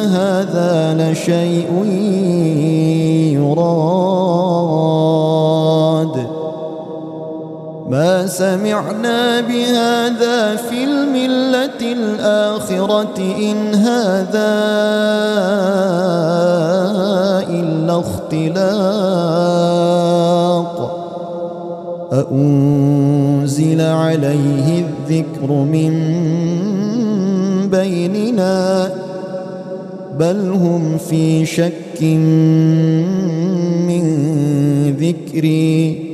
هذا لشيء يراد. ما سمعنا بهذا في الملة الآخرة إن هذا إلا اختلاق. أأنزل عليه الذكر من بيننا. بل هم في شك من ذكري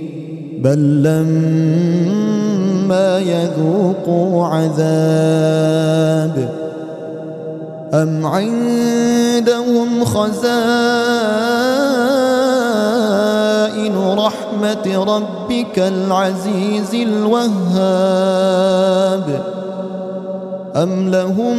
بل لما يذوقوا عذاب. أم عندهم خزائن رحمة ربك العزيز الوهاب. أم لهم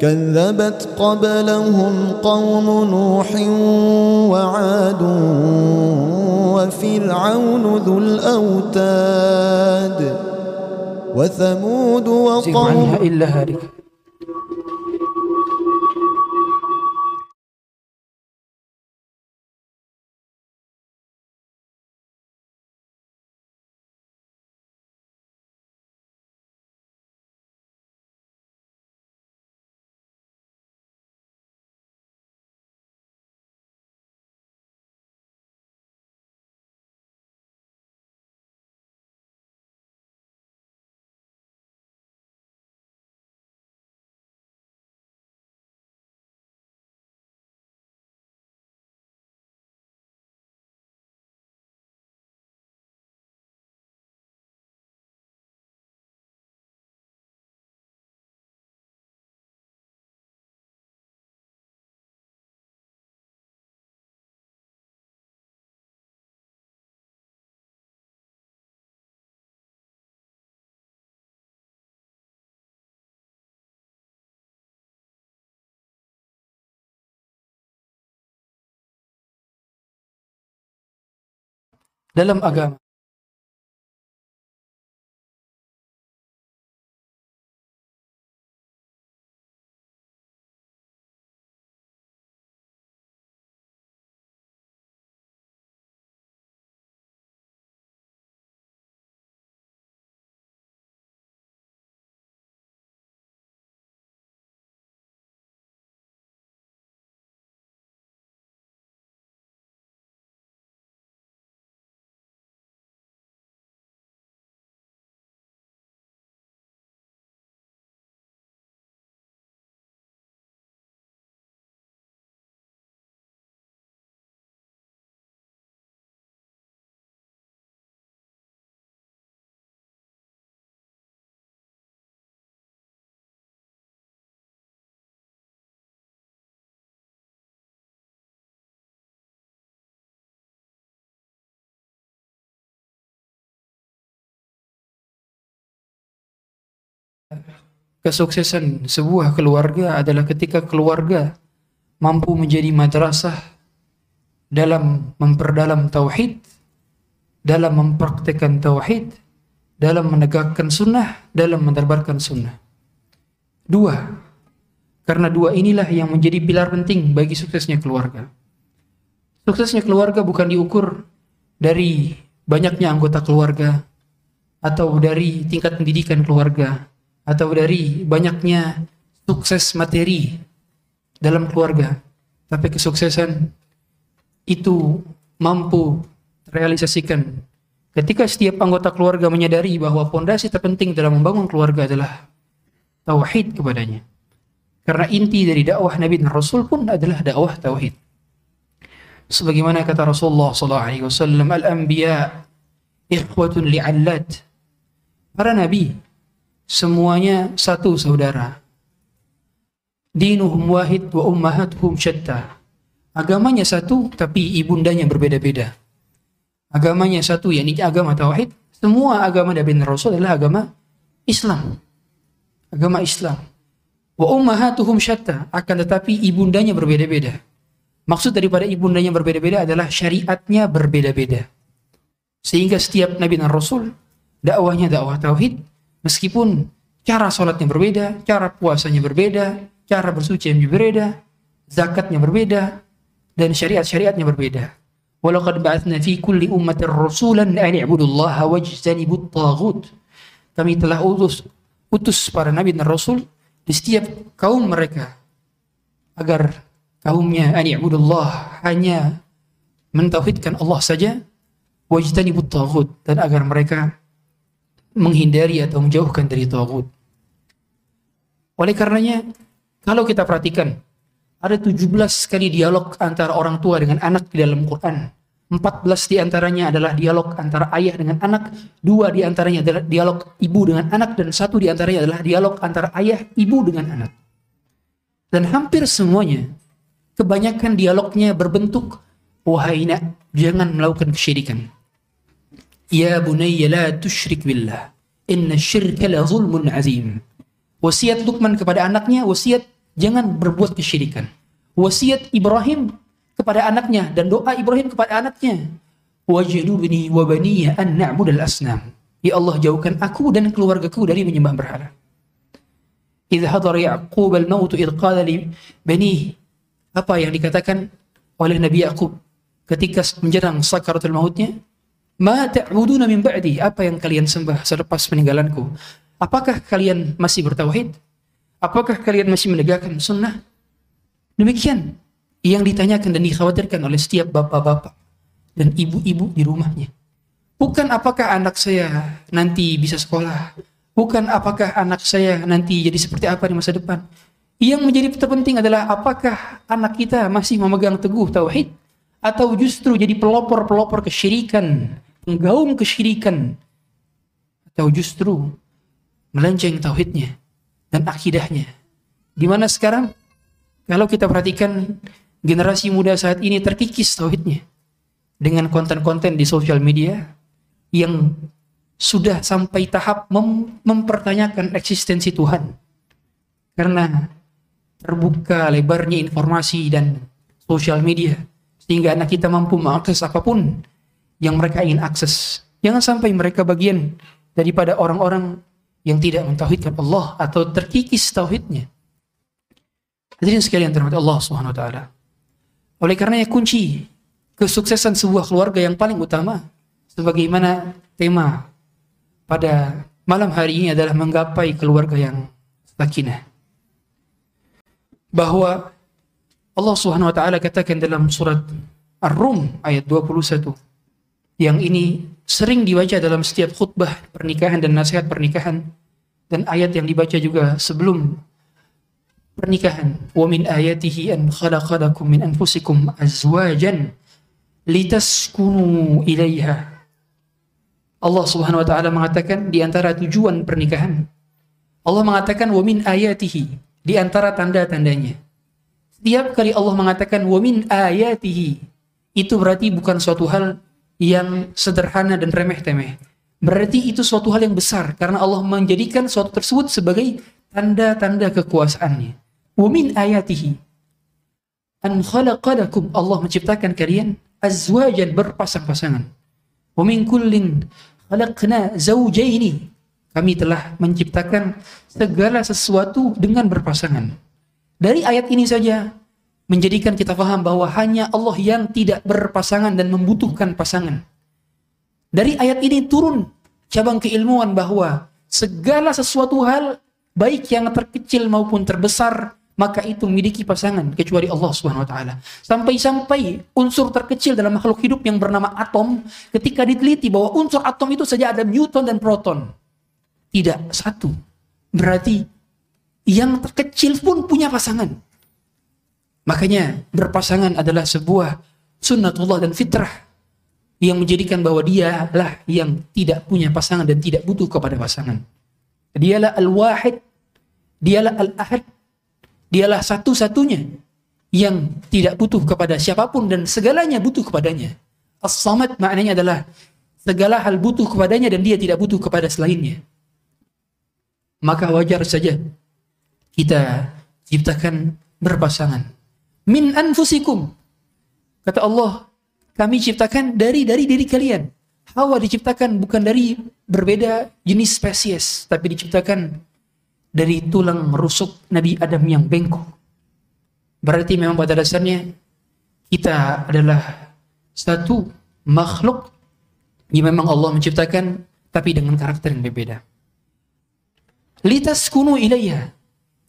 كذبت قبلهم قوم نوح وعاد وفرعون ذو الأوتاد وثمود وقوم عنها إلا هالك. Dalam agama. Kesuksesan sebuah keluarga adalah ketika keluarga mampu menjadi madrasah dalam memperdalam tauhid, dalam mempraktekkan tauhid, dalam menegakkan sunnah, dalam menebarkan sunnah. Dua, karena dua inilah yang menjadi pilar penting bagi suksesnya keluarga. Suksesnya keluarga bukan diukur dari banyaknya anggota keluarga atau dari tingkat pendidikan keluarga atau dari banyaknya sukses materi dalam keluarga. Tapi kesuksesan itu mampu terrealisasikan ketika setiap anggota keluarga menyadari bahwa fondasi terpenting dalam membangun keluarga adalah tauhid kepadanya. Karena inti dari dakwah Nabi dan Rasul pun adalah dakwah tauhid. Sebagaimana kata Rasulullah SAW, al-anbiya ikhwatun li'allat. Para nabi semuanya satu saudara. Dinuhum wahid wa ummahatuhum syatta. Agamanya satu tapi ibundanya berbeda-beda. Agamanya satu yakni agama tauhid. Semua agama Nabi Rasul adalah agama Islam. Agama Islam. Wa ummahatuhum syatta. Akan tetapi ibundanya berbeda-beda. Maksud daripada ibundanya berbeda-beda adalah syariatnya berbeda-beda. Sehingga setiap Nabi dan Rasul dakwahnya dakwah tauhid meskipun cara sholatnya berbeda, cara puasanya berbeda, cara bersuci yang berbeda, zakatnya berbeda, dan syariat-syariatnya berbeda. Walaqad ba'athna fi kulli ummatin rasulan an i'budullaha wajtanibut taghut. Kami telah utus utus para nabi dan rasul di setiap kaum mereka agar kaumnya an i'budullah hanya mentauhidkan Allah saja wajtanibut taghut dan agar mereka menghindari atau menjauhkan dari taghut. Oleh karenanya kalau kita perhatikan, ada 17 kali dialog antara orang tua dengan anak di dalam Quran. 14 di antaranya adalah dialog antara ayah dengan anak, dua di antaranya adalah dialog ibu dengan anak, dan satu di antaranya adalah dialog antara ayah, ibu dengan anak. Dan hampir semuanya, kebanyakan dialognya berbentuk, wahai nak, jangan melakukan kesyirikan. Ya bunayya la tusyrik billah, inna syirka la zulmun azim. Wasiat Luqman kepada anaknya, wasiat jangan berbuat kesyirikan. Wasiat Ibrahim kepada anaknya dan doa Ibrahim kepada anaknya. Wajnubni wa baniya an na'budal asnam. Ya Allah jauhkan aku dan keluargaku dari menyembah berhala. Idh hadar Ya'qub al-maut idh qala li bani apa yang dikatakan oleh Nabi Yaqub ketika menjelang sakaratul mautnya ma ta'buduna min ba'di apa yang kalian sembah selepas peninggalanku Apakah kalian masih bertauhid? Apakah kalian masih menegakkan sunnah? Demikian yang ditanyakan dan dikhawatirkan oleh setiap bapak-bapak dan ibu-ibu di rumahnya. Bukan apakah anak saya nanti bisa sekolah. Bukan apakah anak saya nanti jadi seperti apa di masa depan. Yang menjadi terpenting adalah apakah anak kita masih memegang teguh tauhid atau justru jadi pelopor-pelopor kesyirikan, penggaung kesyirikan atau justru melenceng tauhidnya dan akidahnya. Di mana sekarang kalau kita perhatikan generasi muda saat ini terkikis tauhidnya dengan konten-konten di sosial media yang sudah sampai tahap mem mempertanyakan eksistensi Tuhan. Karena terbuka lebarnya informasi dan sosial media sehingga anak kita mampu mengakses apa pun yang mereka ingin akses. Jangan sampai mereka bagian daripada orang-orang yang tidak mentauhidkan Allah atau terkikis tauhidnya. Hadirin sekalian terhormat Allah Subhanahu wa taala. Oleh karenanya kunci kesuksesan sebuah keluarga yang paling utama sebagaimana tema pada malam hari ini adalah menggapai keluarga yang sakinah. Bahwa Allah Subhanahu wa taala katakan dalam surat Ar-Rum ayat 21 yang ini sering dibaca dalam setiap khutbah pernikahan dan nasihat pernikahan. Dan ayat yang dibaca juga sebelum pernikahan. Wa min ayatihi an khalaqalakum min anfusikum azwajan litaskunu ilaiha. Allah Subhanahu wa taala mengatakan di antara tujuan pernikahan. Allah mengatakan wa min ayatihi di antara tanda-tandanya. Setiap kali Allah mengatakan wa min ayatihi itu berarti bukan suatu hal yang sederhana dan remeh-temeh. berarti itu suatu hal yang besar karena Allah menjadikan suatu tersebut sebagai tanda-tanda kekuasaannya. Wa min ayatihi an khalaqalakum Allah menciptakan kalian azwajan berpasang-pasangan. Wa min kullin khalaqna zawjaini. Kami telah menciptakan segala sesuatu dengan berpasangan. Dari ayat ini saja menjadikan kita paham bahwa hanya Allah yang tidak berpasangan dan membutuhkan pasangan. Dari ayat ini turun cabang keilmuan bahwa segala sesuatu hal baik yang terkecil maupun terbesar maka itu memiliki pasangan kecuali Allah Subhanahu wa taala. Sampai-sampai unsur terkecil dalam makhluk hidup yang bernama atom ketika diteliti bahwa unsur atom itu saja ada neutron dan proton. Tidak satu. Berarti yang terkecil pun punya pasangan. Makanya berpasangan adalah sebuah sunnatullah dan fitrah yang menjadikan bahwa dialah yang tidak punya pasangan dan tidak butuh kepada pasangan. Dialah al-wahid, dialah al-ahad, Dialah satu-satunya yang tidak butuh kepada siapa pun dan segalanya butuh kepadanya. As-samad maknanya adalah segala hal butuh kepadanya dan dia tidak butuh kepada selainnya. Maka wajar saja kita ciptakan berpasangan. Min anfusikum. Kata Allah, kami ciptakan dari dari diri kalian. Hawa diciptakan bukan dari berbeda jenis spesies, tapi diciptakan dari tulang rusuk Nabi Adam yang bengkok. Berarti memang pada dasarnya kita adalah satu makhluk yang memang Allah menciptakan tapi dengan karakter yang berbeda. Litas kunu ilayya.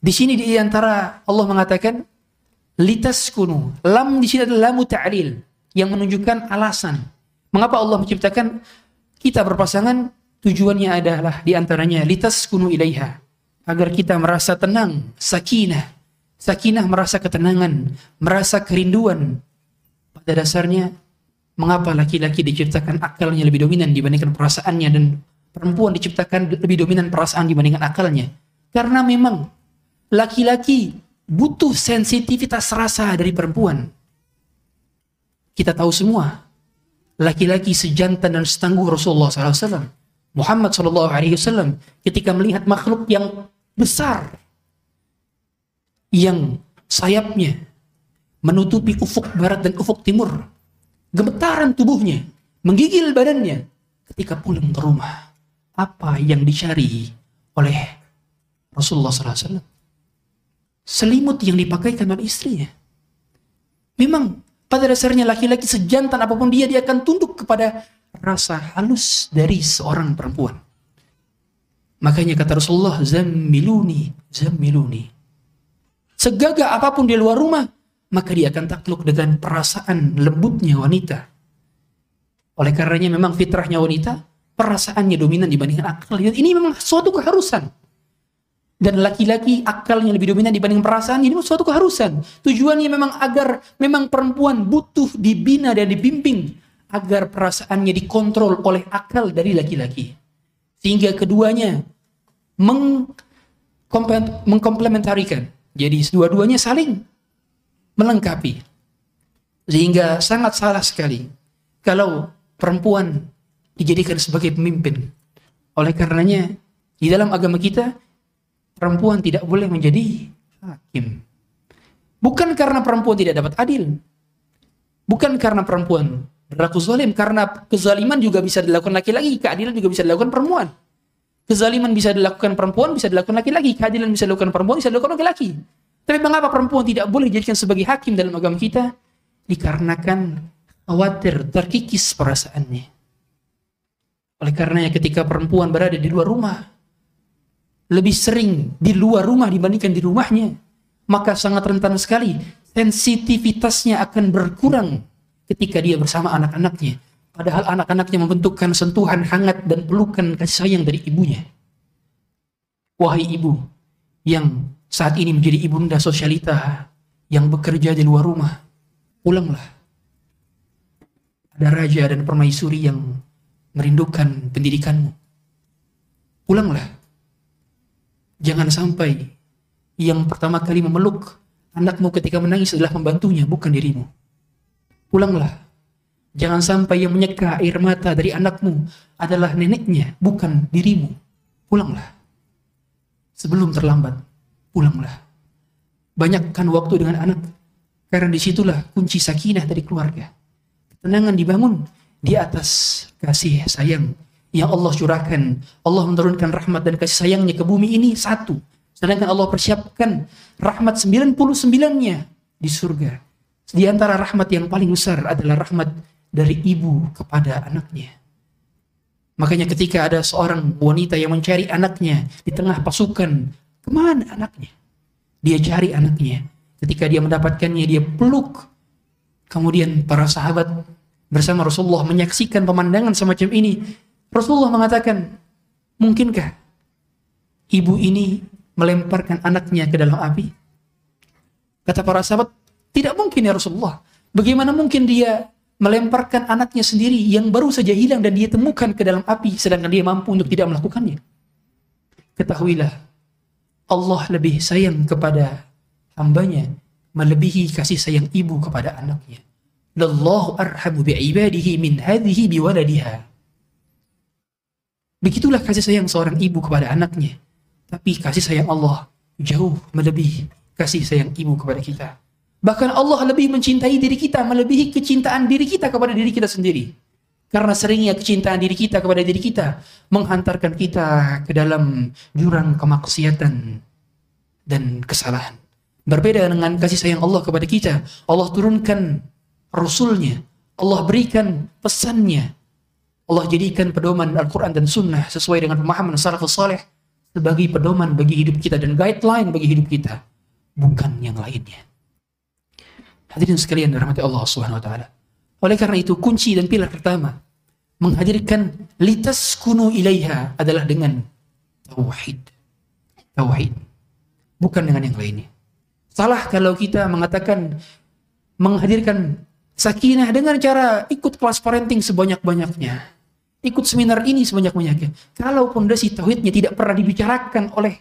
Di sini di antara Allah mengatakan litas kunu. Lam di sini adalah lamu ta'lil yang menunjukkan alasan. Mengapa Allah menciptakan kita berpasangan? Tujuannya adalah di antaranya litas kunu ilaiha agar kita merasa tenang, sakinah. Sakinah merasa ketenangan, merasa kerinduan. Pada dasarnya, mengapa laki-laki diciptakan akalnya lebih dominan dibandingkan perasaannya dan perempuan diciptakan lebih dominan perasaan dibandingkan akalnya? Karena memang laki-laki butuh sensitivitas rasa dari perempuan. Kita tahu semua, laki-laki sejantan dan setangguh Rasulullah SAW. Muhammad SAW ketika melihat makhluk yang besar yang sayapnya menutupi ufuk barat dan ufuk timur. Gemetaran tubuhnya, menggigil badannya ketika pulang ke rumah. Apa yang dicari oleh Rasulullah SAW? Selimut yang dipakaikan oleh istrinya. Memang pada dasarnya laki-laki sejantan apa pun dia, dia akan tunduk kepada rasa halus dari seorang perempuan. Makanya kata Rasulullah, zammiluni, zammiluni. Segagah apa pun di luar rumah, maka dia akan takluk dengan perasaan lembutnya wanita. Oleh karenanya memang fitrahnya wanita, perasaannya dominan dibandingkan akal. Ini memang suatu keharusan. Dan laki-laki akalnya lebih dominan dibanding perasaan ini suatu keharusan. Tujuannya memang agar memang perempuan butuh dibina dan dibimbing agar perasaannya dikontrol oleh akal dari laki-laki. Sehingga keduanya mengkomplementarikan. Jadi dua-duanya saling melengkapi. Sehingga sangat salah sekali kalau perempuan dijadikan sebagai pemimpin. Oleh karenanya di dalam agama kita perempuan tidak boleh menjadi hakim. Bukan karena perempuan tidak dapat adil. Bukan karena perempuan berlaku zalim karena kezaliman juga bisa dilakukan laki-laki, keadilan juga bisa dilakukan perempuan. Kezaliman bisa dilakukan perempuan, bisa dilakukan laki-laki, keadilan bisa dilakukan perempuan, bisa dilakukan laki-laki. Tapi mengapa perempuan tidak boleh dijadikan sebagai hakim dalam agama kita? Dikarenakan khawatir terkikis perasaannya. Oleh karenanya ketika perempuan berada di luar rumah, lebih sering di luar rumah dibandingkan di rumahnya, maka sangat rentan sekali sensitivitasnya akan berkurang ketika dia bersama anak-anaknya. Padahal anak-anaknya membentukkan sentuhan hangat dan pelukan kasih sayang dari ibunya. Wahai ibu yang saat ini menjadi ibunda sosialita yang bekerja di luar rumah, pulanglah. Ada raja dan permaisuri yang merindukan pendidikanmu. Pulanglah. Jangan sampai yang pertama kali memeluk anakmu ketika menangis adalah pembantunya, bukan dirimu pulanglah. Jangan sampai yang menyeka air mata dari anakmu adalah neneknya, bukan dirimu. Pulanglah. Sebelum terlambat, pulanglah. Banyakkan waktu dengan anak, karena di situlah kunci sakinah dari keluarga. Ketenangan dibangun di atas kasih sayang yang Allah curahkan. Allah menurunkan rahmat dan kasih sayangnya ke bumi ini satu. Sedangkan Allah persiapkan rahmat 99-nya di surga. Di antara rahmat yang paling besar adalah rahmat dari ibu kepada anaknya. Makanya ketika ada seorang wanita yang mencari anaknya di tengah pasukan, ke mana anaknya? Dia cari anaknya. Ketika dia mendapatkannya, dia peluk. Kemudian para sahabat bersama Rasulullah menyaksikan pemandangan semacam ini. Rasulullah mengatakan, mungkinkah ibu ini melemparkan anaknya ke dalam api? Kata para sahabat, tidak mungkin ya Rasulullah. Bagaimana mungkin dia melemparkan anaknya sendiri yang baru saja hilang dan dia temukan ke dalam api sedangkan dia mampu untuk tidak melakukannya. Ketahuilah, Allah lebih sayang kepada hambanya melebihi kasih sayang ibu kepada anaknya. Lallahu arhamu bi'ibadihi min hadhihi biwaladiha. Begitulah kasih sayang seorang ibu kepada anaknya. Tapi kasih sayang Allah jauh melebihi kasih sayang ibu kepada kita. Bahkan Allah lebih mencintai diri kita, melebihi kecintaan diri kita kepada diri kita sendiri. Karena seringnya kecintaan diri kita kepada diri kita menghantarkan kita ke dalam jurang kemaksiatan dan kesalahan. Berbeda dengan kasih sayang Allah kepada kita, Allah turunkan Rasulnya, Allah berikan pesannya, Allah jadikan pedoman Al-Quran dan Sunnah sesuai dengan pemahaman salafus saleh sebagai pedoman bagi hidup kita dan guideline bagi hidup kita, bukan yang lainnya. Hadirin sekalian dirahmati Allah Subhanahu wa taala. Oleh karena itu kunci dan pilar pertama menghadirkan litas kunu ilaiha adalah dengan tauhid. Tauhid. Bukan dengan yang lainnya. Salah kalau kita mengatakan menghadirkan sakinah dengan cara ikut kelas parenting sebanyak-banyaknya. Ikut seminar ini sebanyak-banyaknya. Kalau pondasi tauhidnya tidak pernah dibicarakan oleh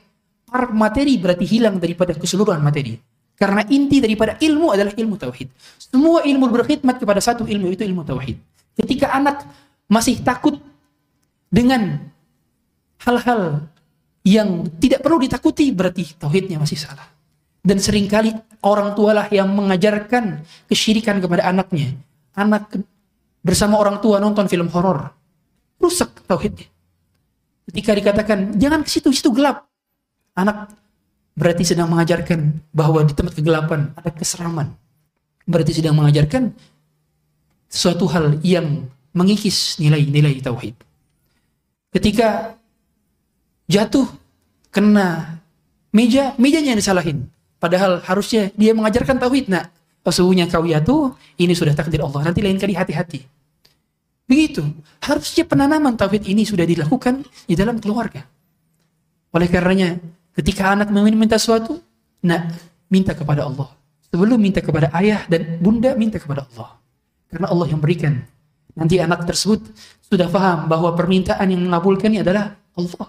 para materi berarti hilang daripada keseluruhan materi. Karena inti daripada ilmu adalah ilmu tauhid. Semua ilmu berkhidmat kepada satu ilmu itu ilmu tauhid. Ketika anak masih takut dengan hal-hal yang tidak perlu ditakuti berarti tauhidnya masih salah. Dan sering kali orang tualah yang mengajarkan kesyirikan kepada anaknya. Anak bersama orang tua nonton film horor. Rusak tauhidnya. Ketika dikatakan jangan ke situ, situ gelap. Anak berarti sedang mengajarkan bahwa di tempat kegelapan ada keseraman. Berarti sedang mengajarkan suatu hal yang mengikis nilai-nilai tauhid. Ketika jatuh kena meja, mejanya yang disalahin. Padahal harusnya dia mengajarkan tauhid. Nah, sesungguhnya kau jatuh, ini sudah takdir Allah. Nanti lain kali hati-hati. Begitu. Harusnya penanaman tauhid ini sudah dilakukan di dalam keluarga. Oleh karenanya, Ketika anak meminta sesuatu, nak minta kepada Allah. Sebelum minta kepada ayah dan bunda, minta kepada Allah. Karena Allah yang berikan. Nanti anak tersebut sudah paham bahwa permintaan yang mengabulkannya adalah Allah.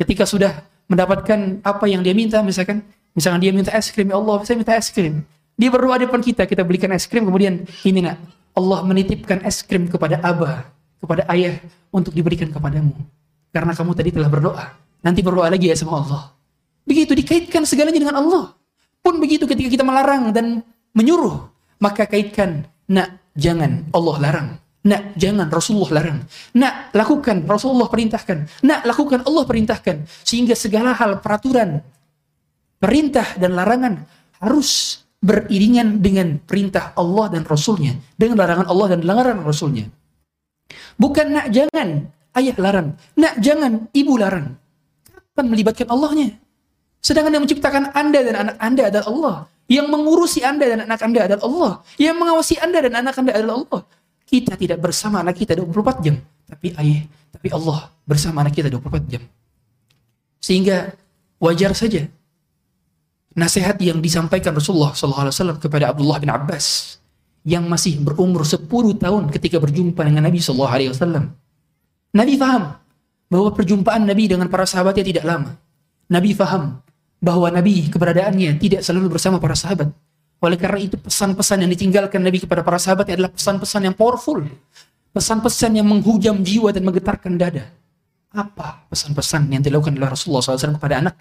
Ketika sudah mendapatkan apa yang dia minta, misalkan, misalkan dia minta es krim, ya Allah, saya minta es krim. Dia berdoa depan kita, kita belikan es krim, kemudian ini nak, Allah menitipkan es krim kepada abah, kepada ayah untuk diberikan kepadamu. Karena kamu tadi telah berdoa. Nanti berdoa lagi ya sama Allah. Begitu dikaitkan segalanya dengan Allah. Pun begitu ketika kita melarang dan menyuruh, maka kaitkan, nak jangan Allah larang. Nak jangan Rasulullah larang. Nak lakukan Rasulullah perintahkan. Nak lakukan Allah perintahkan. Sehingga segala hal peraturan, perintah dan larangan harus beriringan dengan perintah Allah dan Rasulnya. Dengan larangan Allah dan larangan Rasulnya. Bukan nak jangan ayah larang. Nak jangan ibu larang. Kapan melibatkan Allahnya? Sedangkan yang menciptakan Anda dan anak Anda adalah Allah. Yang mengurusi Anda dan anak Anda adalah Allah. Yang mengawasi Anda dan anak Anda adalah Allah. Kita tidak bersama anak kita 24 jam. Tapi ayah, tapi Allah bersama anak kita 24 jam. Sehingga wajar saja nasihat yang disampaikan Rasulullah SAW kepada Abdullah bin Abbas yang masih berumur 10 tahun ketika berjumpa dengan Nabi SAW. Nabi faham bahwa perjumpaan Nabi dengan para sahabatnya tidak lama. Nabi faham bahwa Nabi keberadaannya tidak selalu bersama para sahabat. Oleh karena itu pesan-pesan yang ditinggalkan Nabi kepada para sahabat adalah pesan-pesan yang powerful. Pesan-pesan yang menghujam jiwa dan menggetarkan dada. Apa pesan-pesan yang dilakukan oleh Rasulullah SAW kepada anak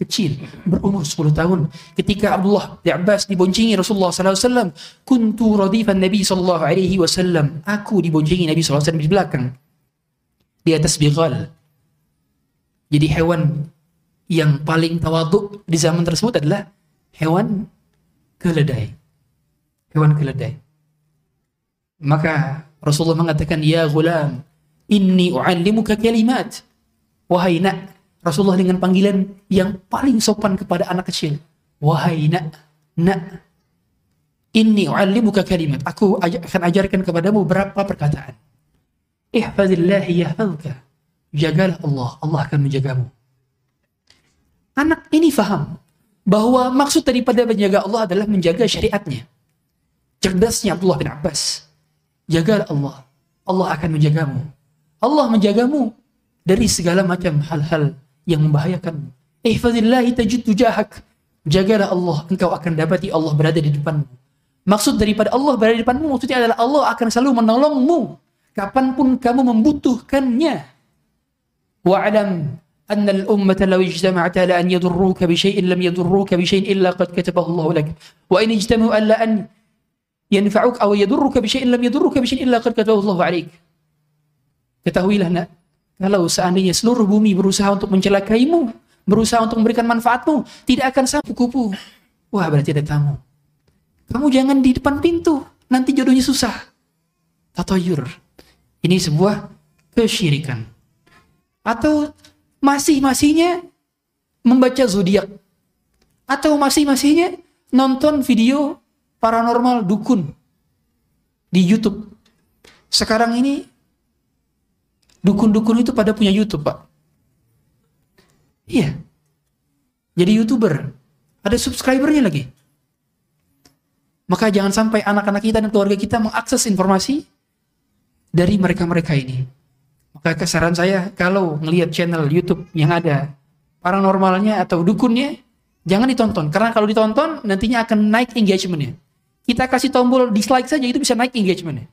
kecil berumur 10 tahun. Ketika Abdullah bin Abbas diboncengi Rasulullah SAW kuntu radifan Nabi sallallahu alaihi wasallam. Aku diboncengi Nabi sallallahu alaihi wasallam di belakang di atas bighal. Jadi hewan yang paling tawaduk di zaman tersebut adalah hewan keledai. Hewan keledai. Maka Rasulullah mengatakan ya gulam inni u'allimuka kalimat. Wahai nak Rasulullah dengan panggilan yang paling sopan kepada anak kecil. Wahai nak, nak, ini u'allimuka kalimat. Aku akan ajarkan kepadamu berapa perkataan. Ihfazillahi yahfazka. Jagalah Allah, Allah akan menjagamu. Anak ini faham bahwa maksud daripada menjaga Allah adalah menjaga syariatnya. Cerdasnya Abdullah bin Abbas. Jagalah Allah, Allah akan menjagamu. Allah menjagamu dari segala macam hal-hal yang membahayakan. Ihfazillahi tajid tujahak. Jagalah Allah, engkau akan dapati Allah berada di depanmu. Maksud daripada Allah berada di depanmu maksudnya adalah Allah akan selalu menolongmu kapanpun kamu membutuhkannya. Wa'alam أن الأمة لو اجتمعت على أن يضروك بشيء لم يضروك بشيء إلا قد كتبه الله لك وإن اجتمعوا على أن ينفعوك أو يضرك بشيء لم يضرك بشيء إلا قد كتبه الله عليك ketahuilah nak kalau seandainya seluruh bumi berusaha untuk mencelakaimu, berusaha untuk memberikan manfaatmu, tidak akan sampai kupu. Wah, berarti ada tamu. Kamu jangan di depan pintu, nanti jodohnya susah. Tatoyur. Ini sebuah kesyirikan. Atau masih-masihnya membaca zodiak. Atau masih-masihnya nonton video paranormal dukun di YouTube. Sekarang ini Dukun-dukun itu pada punya YouTube, Pak. Iya. Jadi YouTuber. Ada subscribernya lagi. Maka jangan sampai anak-anak kita dan keluarga kita mengakses informasi dari mereka-mereka ini. Maka kesaran saya kalau ngelihat channel YouTube yang ada paranormalnya atau dukunnya, jangan ditonton. Karena kalau ditonton nantinya akan naik engagementnya. Kita kasih tombol dislike saja itu bisa naik engagementnya.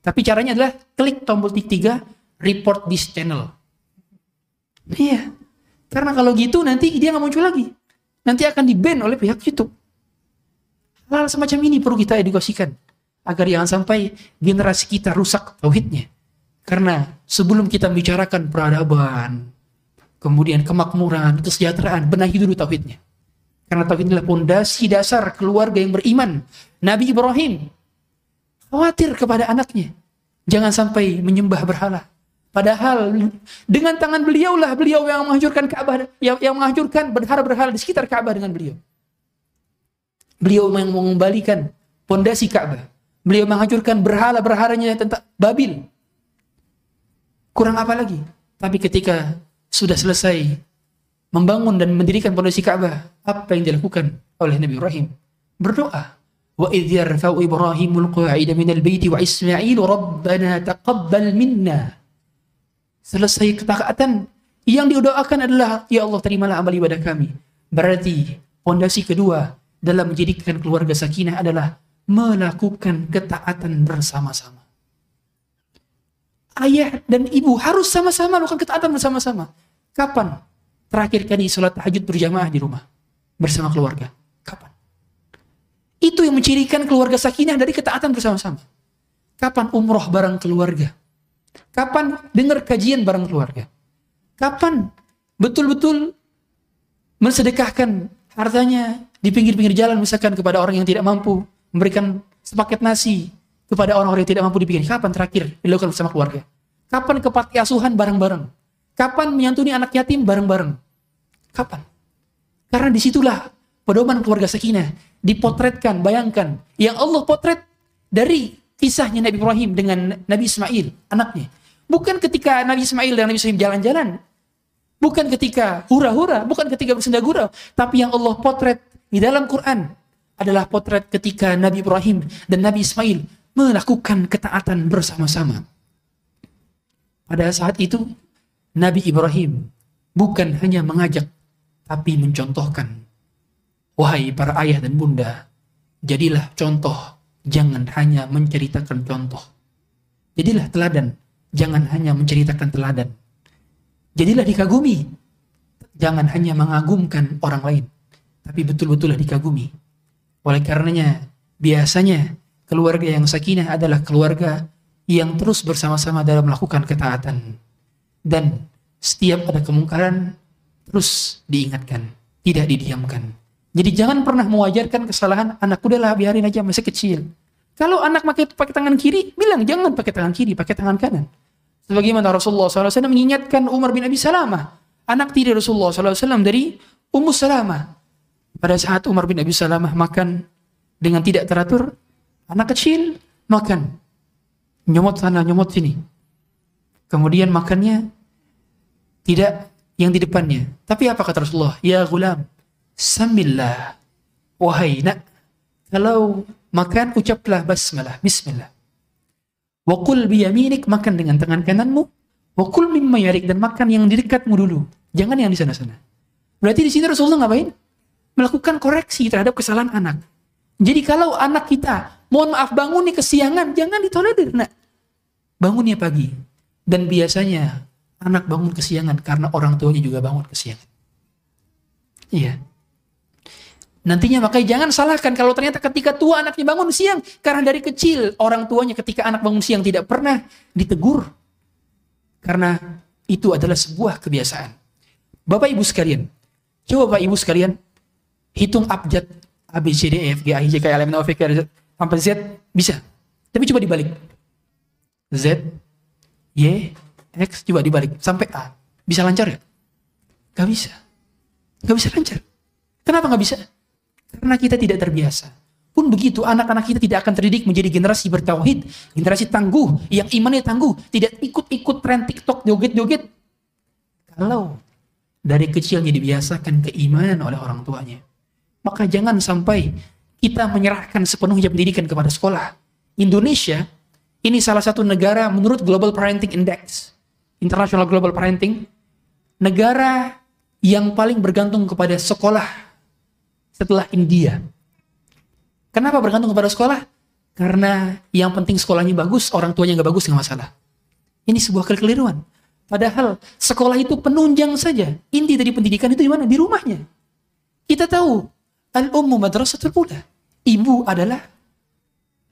Tapi caranya adalah klik tombol tik tiga report this channel. Iya. Karena kalau gitu nanti dia nggak muncul lagi. Nanti akan di-ban oleh pihak YouTube. Hal semacam ini perlu kita edukasikan. Agar jangan sampai generasi kita rusak tauhidnya. Karena sebelum kita bicarakan peradaban, kemudian kemakmuran, kesejahteraan, benahi dulu tauhidnya. Karena tauhid adalah pondasi dasar keluarga yang beriman. Nabi Ibrahim khawatir kepada anaknya. Jangan sampai menyembah berhala. Padahal dengan tangan beliau lah beliau yang menghancurkan Ka'bah yang, yang menghancurkan berhala-berhala di sekitar Ka'bah dengan beliau. Beliau yang mengembalikan pondasi Ka'bah. Beliau menghancurkan berhala-berhalanya tentang Babil. Kurang apa lagi? Tapi ketika sudah selesai membangun dan mendirikan pondasi Ka'bah, apa yang dilakukan oleh Nabi Ibrahim? Berdoa. Wa idh yarfa'u Ibrahimul qa'ida minal baiti wa Ismail rabbana taqabbal minna selesai ketaatan yang didoakan adalah ya Allah terimalah amal ibadah kami. Berarti pondasi kedua dalam menjadikan keluarga sakinah adalah melakukan ketaatan bersama-sama. Ayah dan ibu harus sama-sama melakukan ketaatan bersama-sama. Kapan terakhir kali sholat tahajud berjamaah di rumah bersama keluarga? Kapan? Itu yang mencirikan keluarga sakinah dari ketaatan bersama-sama. Kapan umroh bareng keluarga? Kapan dengar kajian bareng keluarga? Kapan betul-betul mensedekahkan hartanya di pinggir-pinggir jalan misalkan kepada orang yang tidak mampu memberikan sepaket nasi kepada orang-orang yang tidak mampu di pinggir. Kapan terakhir dilakukan bersama keluarga? Kapan ke panti asuhan bareng-bareng? Kapan menyantuni anak yatim bareng-bareng? Kapan? Karena di situlah pedoman keluarga sakinah dipotretkan, bayangkan. Yang Allah potret dari kisahnya Nabi Ibrahim dengan Nabi Ismail, anaknya. Bukan ketika Nabi Ismail dan Nabi Ismail jalan-jalan. Bukan ketika hura-hura, bukan ketika bersenda gurau, tapi yang Allah potret di dalam Quran adalah potret ketika Nabi Ibrahim dan Nabi Ismail melakukan ketaatan bersama-sama. Pada saat itu, Nabi Ibrahim bukan hanya mengajak, tapi mencontohkan. Wahai para ayah dan bunda, Jadilah contoh, jangan hanya menceritakan contoh. Jadilah teladan, jangan hanya menceritakan teladan. Jadilah dikagumi, jangan hanya mengagumkan orang lain, tapi betul-betullah dikagumi. Oleh karenanya, biasanya keluarga yang sakinah adalah keluarga yang terus bersama-sama dalam melakukan ketaatan. Dan setiap ada kemungkaran, terus diingatkan, tidak didiamkan. Jadi jangan pernah mewajarkan kesalahan anak udahlah biarin aja masih kecil. Kalau anak pakai pakai tangan kiri, bilang jangan pakai tangan kiri, pakai tangan kanan. Sebagaimana Rasulullah SAW mengingatkan Umar bin Abi Salamah, anak tiri Rasulullah SAW dari Ummu Salamah. Pada saat Umar bin Abi Salamah makan dengan tidak teratur, anak kecil makan. Nyomot sana, nyomot sini. Kemudian makannya tidak yang di depannya. Tapi apa kata Rasulullah? Ya gulam, sambillah. Wahai nak, kalau makan ucaplah basmalah, bismillah. Wakul biyaminik, makan dengan tangan kananmu. Wakul mimma yarik, dan makan yang di dekatmu dulu. Jangan yang di sana-sana. Berarti di sini Rasulullah ngapain? Melakukan koreksi terhadap kesalahan anak. Jadi kalau anak kita, mohon maaf bangun nih kesiangan, jangan ditolerir nak. Bangunnya pagi. Dan biasanya anak bangun kesiangan karena orang tuanya juga bangun kesiangan. Iya. Nantinya makanya jangan salahkan kalau ternyata ketika tua anaknya bangun siang. Karena dari kecil orang tuanya ketika anak bangun siang tidak pernah ditegur. Karena itu adalah sebuah kebiasaan. Bapak ibu sekalian. Coba bapak ibu sekalian. Hitung abjad A, B, C, D, E, F, G, H, I, J, K, L, M, N, O, P, Q, R, S, sampai Z. Bisa. Tapi coba dibalik. Z, Y, X, coba dibalik. Sampai A. Bisa lancar ya? Gak bisa. Gak bisa lancar. Kenapa gak bisa? Karena kita tidak terbiasa. Pun begitu, anak-anak kita tidak akan terdidik menjadi generasi bertauhid, generasi tangguh, yang imannya tangguh, tidak ikut-ikut tren TikTok joget-joget. Kalau dari kecilnya dibiasakan keimanan oleh orang tuanya, maka jangan sampai kita menyerahkan sepenuhnya pendidikan kepada sekolah. Indonesia ini salah satu negara menurut Global Parenting Index, International Global Parenting, negara yang paling bergantung kepada sekolah setelah India. Kenapa bergantung kepada sekolah? Karena yang penting sekolahnya bagus, orang tuanya nggak bagus nggak masalah. Ini sebuah kekeliruan. Padahal sekolah itu penunjang saja. Inti dari pendidikan itu di mana? Di rumahnya. Kita tahu al-ummu madrasatul ula. Ibu adalah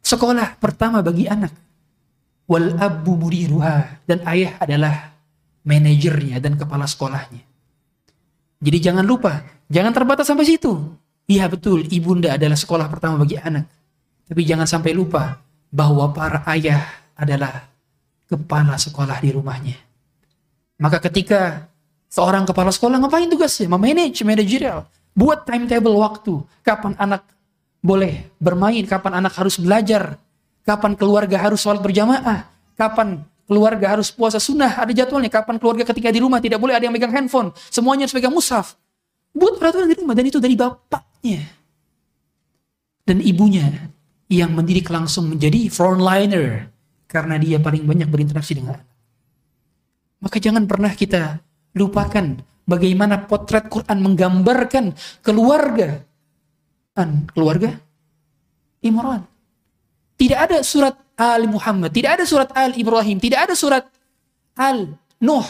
sekolah pertama bagi anak. Wal abu mudiruha dan ayah adalah manajernya dan kepala sekolahnya. Jadi jangan lupa, jangan terbatas sampai situ. Iya betul, ibunda adalah sekolah pertama bagi anak. Tapi jangan sampai lupa bahwa para ayah adalah kepala sekolah di rumahnya. Maka ketika seorang kepala sekolah ngapain tugasnya? Memanage, manajerial. Buat timetable waktu. Kapan anak boleh bermain, kapan anak harus belajar, kapan keluarga harus sholat berjamaah, kapan keluarga harus puasa sunnah, ada jadwalnya, kapan keluarga ketika di rumah tidak boleh ada yang megang handphone, semuanya harus pegang mushaf. Buat peraturan di rumah, dan itu dari bapaknya. Dan ibunya yang mendidik langsung menjadi frontliner karena dia paling banyak berinteraksi dengan. Maka jangan pernah kita lupakan bagaimana potret Quran menggambarkan keluarga. An, keluarga Imran. Tidak ada surat Al Muhammad, tidak ada surat Al Ibrahim, tidak ada surat Al Nuh,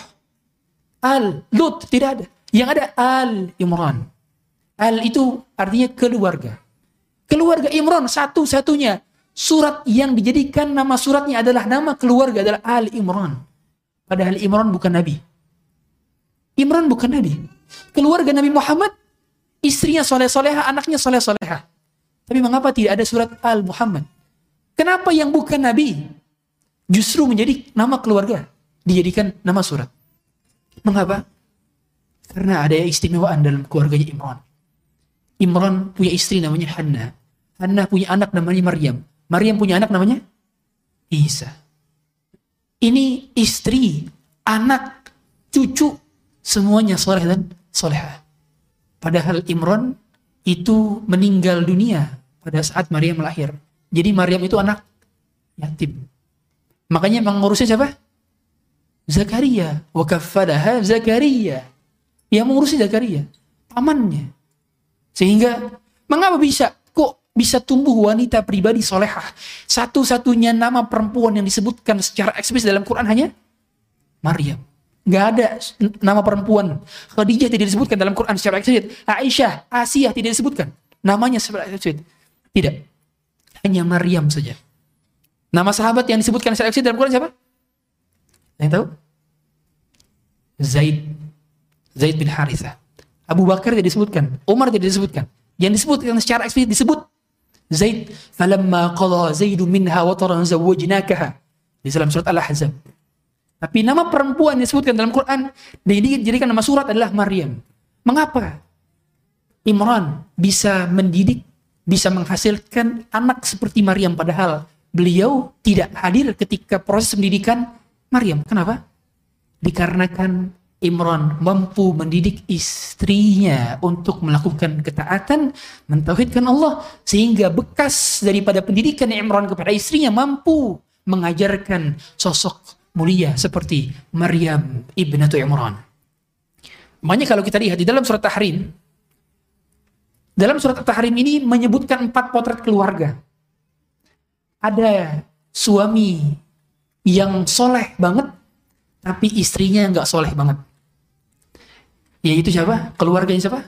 Al Lut, tidak ada. Yang ada Al Imran. Al itu artinya keluarga. Keluarga Imran satu-satunya surat yang dijadikan nama suratnya adalah nama keluarga adalah Al Imran. Padahal Imran bukan nabi. Imran bukan nabi. Keluarga Nabi Muhammad istrinya soleh soleha, anaknya soleh soleha. Tapi mengapa tidak ada surat Al Muhammad? Kenapa yang bukan nabi justru menjadi nama keluarga dijadikan nama surat? Mengapa? Karena ada istimewaan dalam keluarganya Imran. Imran punya istri namanya Hanna. Hanna punya anak namanya Maryam. Maryam punya anak namanya Isa. Ini istri, anak, cucu, semuanya soleh dan soleha. Padahal Imran itu meninggal dunia pada saat Maryam lahir. Jadi Maryam itu anak yatim. Makanya mengurusnya siapa? Zakaria. Wa kaffadaha Zakaria. Yang mengurusi Zakaria. Pamannya. Sehingga mengapa bisa kok bisa tumbuh wanita pribadi solehah. Satu-satunya nama perempuan yang disebutkan secara eksplisit dalam Quran hanya Maryam. Gak ada nama perempuan. Khadijah tidak disebutkan dalam Quran secara eksplisit. Aisyah, Asia tidak disebutkan. Namanya secara eksplisit. Tidak. Hanya Maryam saja. Nama sahabat yang disebutkan secara eksplisit dalam Quran siapa? Yang tahu? Zaid. Zaid bin Harithah. Abu Bakar tidak disebutkan. Umar tidak disebutkan. Yang disebutkan secara eksplisit disebut Zaid falamma qala Zaidu minha wataran zawwajnakaha di dalam surat Al-Ahzab. Tapi nama perempuan yang disebutkan dalam Quran dan dijadikan nama surat adalah Maryam. Mengapa? Imran bisa mendidik, bisa menghasilkan anak seperti Maryam padahal beliau tidak hadir ketika proses pendidikan Maryam. Kenapa? Dikarenakan Imran mampu mendidik istrinya untuk melakukan ketaatan, mentauhidkan Allah sehingga bekas daripada pendidikan Imran kepada istrinya mampu mengajarkan sosok mulia seperti Maryam ibnatu Imran. Makanya kalau kita lihat di dalam surat Tahrim, dalam surat Tahrim ini menyebutkan empat potret keluarga. Ada suami yang soleh banget, tapi istrinya nggak soleh banget. Yaitu siapa? Keluarganya siapa?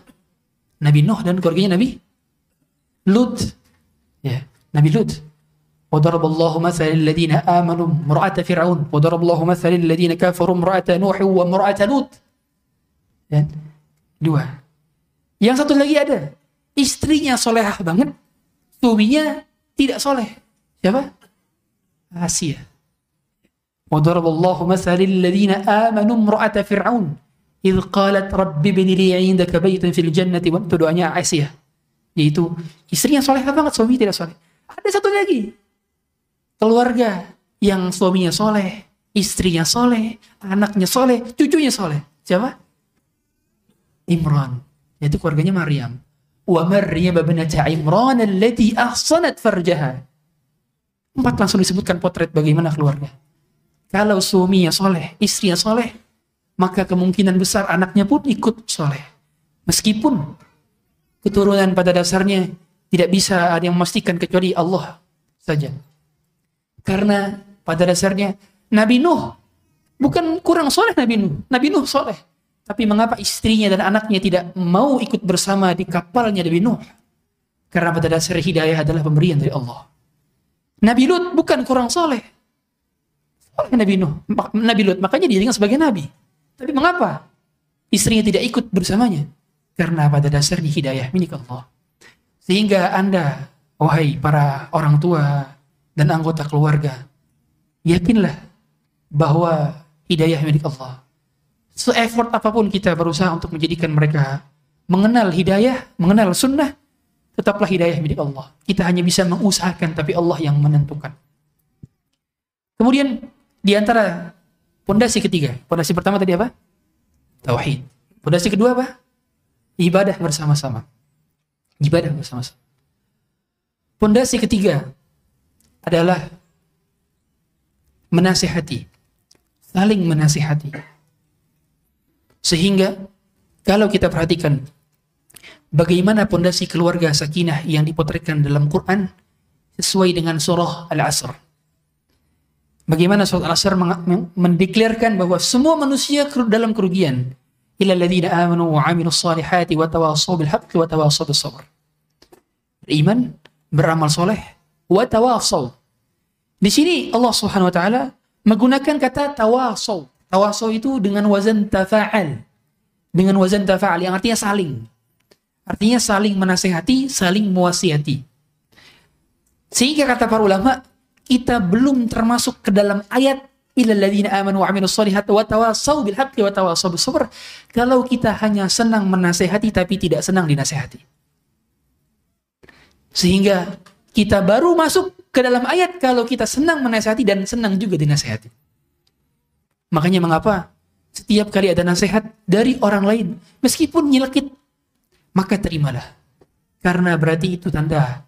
Nabi Nuh dan keluarganya Nabi Lut. Ya, Nabi Lut. وضرب الله مثل الذين آمنوا مرأة فرعون وضرب الله مثل الذين كفروا مرأة نوح ومرأة لوط ya. dua yang satu lagi ada istrinya solehah banget suaminya tidak soleh siapa Asia وضرب الله مثل الذين آمنوا مرأة فرعون idh rabbi bin li fil jannati wa itu doanya Aisyah. Yaitu istrinya soleh banget suami tidak soleh. Ada satu lagi. Keluarga yang suaminya soleh istrinya soleh anaknya soleh cucunya soleh. Siapa? Imran. Yaitu keluarganya Maryam. Wa Maryam binti Imran allati ahsanat farjaha. Empat langsung disebutkan potret bagaimana keluarga. Kalau suaminya soleh istrinya soleh maka kemungkinan besar anaknya pun ikut soleh. Meskipun keturunan pada dasarnya tidak bisa ada yang memastikan kecuali Allah saja. Karena pada dasarnya Nabi Nuh bukan kurang soleh Nabi Nuh. Nabi Nuh soleh. Tapi mengapa istrinya dan anaknya tidak mau ikut bersama di kapalnya Nabi Nuh? Karena pada dasar hidayah adalah pemberian dari Allah. Nabi Lut bukan kurang soleh. Soleh Nabi Nuh. Nabi Lut. Makanya dia sebagai Nabi. Tapi mengapa istrinya tidak ikut bersamanya? Karena pada dasarnya hidayah milik Allah. Sehingga Anda, wahai para orang tua dan anggota keluarga, yakinlah bahwa hidayah milik Allah. Se-effort apa pun kita berusaha untuk menjadikan mereka mengenal hidayah, mengenal sunnah, tetaplah hidayah milik Allah. Kita hanya bisa mengusahakan, tapi Allah yang menentukan. Kemudian, di antara Pondasi ketiga. Pondasi pertama tadi apa? Tauhid. Pondasi kedua apa? Ibadah bersama-sama. Ibadah bersama-sama. Pondasi ketiga adalah menasihati. Saling menasihati. Sehingga kalau kita perhatikan bagaimana pondasi keluarga sakinah yang dipotretkan dalam Quran sesuai dengan surah Al-Asr Bagaimana surat Al-Asr mendeklarkan bahwa semua manusia dalam kerugian. Illa alladhina amanu wa amilus salihati wa tawasaw bil wa tawasaw bis. Beriman, beramal soleh, wa tawasaw. Di sini Allah Subhanahu wa taala menggunakan kata tawasaw. Tawasaw itu dengan wazan tafa'al. Dengan wazan tafa'al yang artinya saling. Artinya saling menasehati, saling mewasiati. Sehingga kata para ulama, kita belum termasuk ke dalam ayat kalau kita hanya senang menasehati tapi tidak senang dinasehati. Sehingga kita baru masuk ke dalam ayat kalau kita senang menasehati dan senang juga dinasehati. Makanya mengapa setiap kali ada nasihat dari orang lain meskipun nyelekit maka terimalah. Karena berarti itu tanda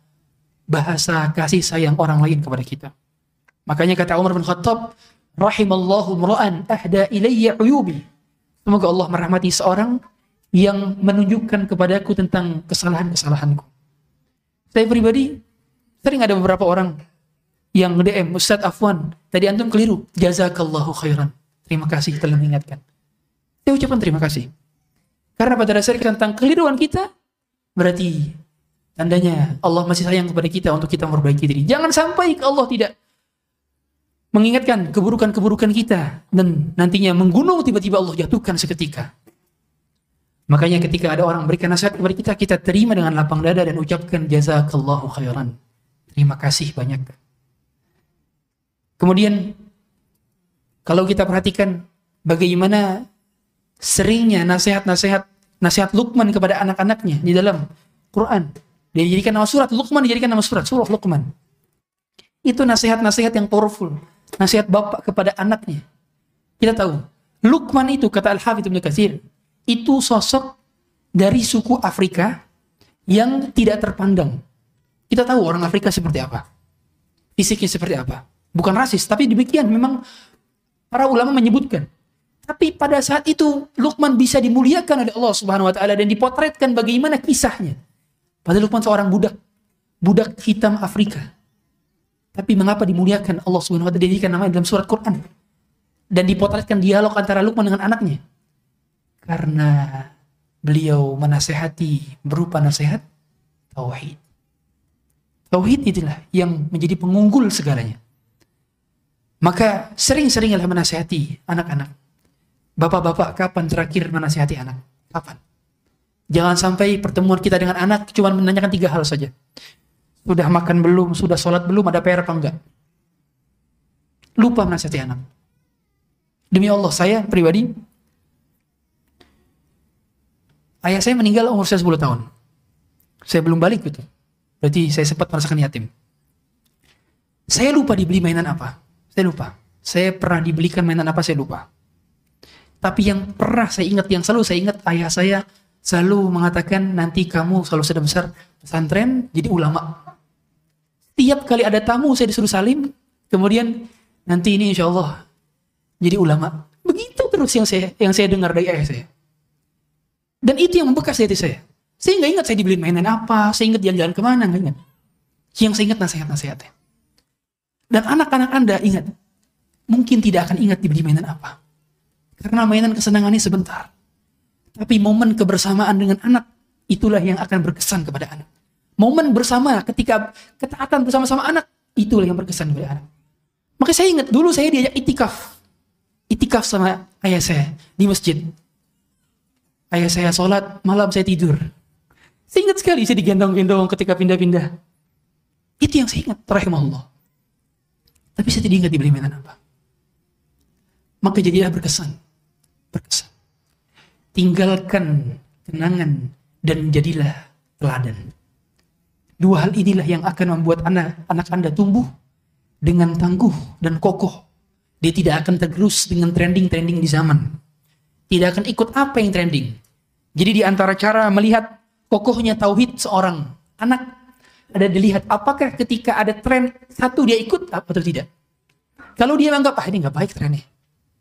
bahasa kasih sayang orang lain kepada kita. Makanya kata Umar bin Khattab, rahimallahu mra'an ahda ilayya uyubi. Semoga Allah merahmati seorang yang menunjukkan kepadaku tentang kesalahan-kesalahanku. Saya pribadi sering ada beberapa orang yang DM Ustadz Afwan, tadi antum keliru. Jazakallahu khairan. Terima kasih telah mengingatkan. Saya ucapkan terima kasih. Karena pada dasarnya tentang keliruan kita, berarti tandanya Allah masih sayang kepada kita untuk kita memperbaiki diri. Jangan sampai Allah tidak mengingatkan keburukan-keburukan kita dan nantinya menggunung tiba-tiba Allah jatuhkan seketika. Makanya ketika ada orang memberikan nasihat kepada kita, kita terima dengan lapang dada dan ucapkan jazakallahu khairan. Terima kasih banyak. Kemudian kalau kita perhatikan bagaimana seringnya nasihat-nasihat nasihat Luqman kepada anak-anaknya di dalam Quran. Dia dijadikan nama surat, Luqman dijadikan nama surat, surah Luqman. Itu nasihat-nasihat yang powerful. Nasihat bapak kepada anaknya. Kita tahu, Luqman itu kata Al-Hafidh Ibn Katsir, itu sosok dari suku Afrika yang tidak terpandang. Kita tahu orang Afrika seperti apa. Fisiknya seperti apa. Bukan rasis, tapi demikian memang para ulama menyebutkan. Tapi pada saat itu Luqman bisa dimuliakan oleh Allah Subhanahu wa taala dan dipotretkan bagaimana kisahnya. Padahal Luqman seorang budak, budak hitam Afrika. Tapi mengapa dimuliakan Allah Subhanahu wa taala dijadikan namanya dalam surat Quran? Dan dipotretkan dialog antara Luqman dengan anaknya karena beliau menasehati berupa nasihat tauhid. Tauhid itulah yang menjadi pengunggul segalanya. Maka sering-seringlah menasehati anak-anak. Bapak-bapak kapan terakhir menasehati anak? Kapan? Jangan sampai pertemuan kita dengan anak cuma menanyakan tiga hal saja. Sudah makan belum? Sudah sholat belum? Ada PR apa enggak? Lupa menasehati anak. Demi Allah, saya pribadi ayah saya meninggal umur saya 10 tahun. Saya belum balik gitu. Berarti saya sempat merasakan yatim. Saya lupa dibeli mainan apa. Saya lupa. Saya pernah dibelikan mainan apa saya lupa. Tapi yang pernah saya ingat, yang selalu saya ingat ayah saya selalu mengatakan nanti kamu selalu sudah besar pesantren jadi ulama. Tiap kali ada tamu saya disuruh salim, kemudian nanti ini insya Allah jadi ulama. Begitu terus yang saya yang saya dengar dari ayah saya. Dan itu yang membekas di hati saya. Saya nggak ingat saya dibeliin mainan apa, saya ingat jalan-jalan ke mana, nggak ingat. Yang saya ingat nasihat-nasihatnya. Dan anak-anak Anda ingat, mungkin tidak akan ingat dibeli mainan apa. Karena mainan kesenangannya sebentar. Tapi momen kebersamaan dengan anak, itulah yang akan berkesan kepada anak. Momen bersama ketika ketaatan bersama-sama anak, itulah yang berkesan kepada anak. Maka saya ingat dulu saya diajak itikaf. Itikaf sama ayah saya di masjid. Ayah saya sholat, malam saya tidur. Saya ingat sekali saya digendong-gendong ketika pindah-pindah. Itu yang saya ingat, rahimahullah. Tapi saya tidak ingat dibeli mainan apa. Maka jadilah berkesan. Berkesan. Tinggalkan kenangan dan jadilah teladan. Dua hal inilah yang akan membuat anak, anak Anda tumbuh dengan tangguh dan kokoh. Dia tidak akan tergerus dengan trending-trending di zaman. Tidak akan ikut apa yang trending. Jadi di antara cara melihat kokohnya tauhid seorang anak ada dilihat apakah ketika ada tren satu dia ikut atau tidak. Kalau dia menganggap ah ini nggak baik trennya,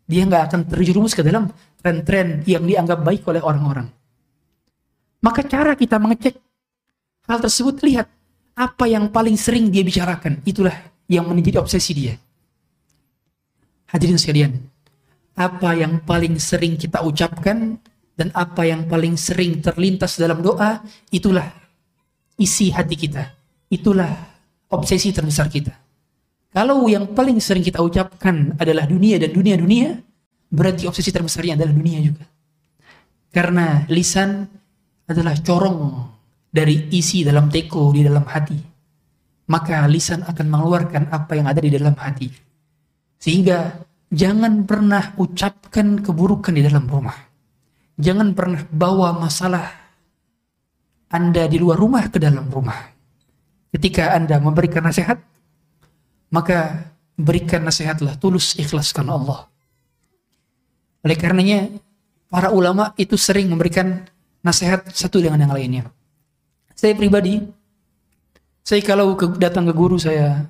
dia nggak akan terjerumus ke dalam tren-tren yang dianggap baik oleh orang-orang. Maka cara kita mengecek hal tersebut lihat apa yang paling sering dia bicarakan itulah yang menjadi obsesi dia. Hadirin sekalian, apa yang paling sering kita ucapkan dan apa yang paling sering terlintas dalam doa itulah isi hati kita itulah obsesi terbesar kita kalau yang paling sering kita ucapkan adalah dunia dan dunia-dunia berarti obsesi terbesarnya adalah dunia juga karena lisan adalah corong dari isi dalam teko di dalam hati maka lisan akan mengeluarkan apa yang ada di dalam hati sehingga jangan pernah ucapkan keburukan di dalam rumah Jangan pernah bawa masalah Anda di luar rumah ke dalam rumah. Ketika Anda memberikan nasihat, maka berikan nasihatlah tulus ikhlaskan Allah. Oleh karenanya, para ulama itu sering memberikan nasihat satu dengan yang lainnya. Saya pribadi, saya kalau ke, datang ke guru saya,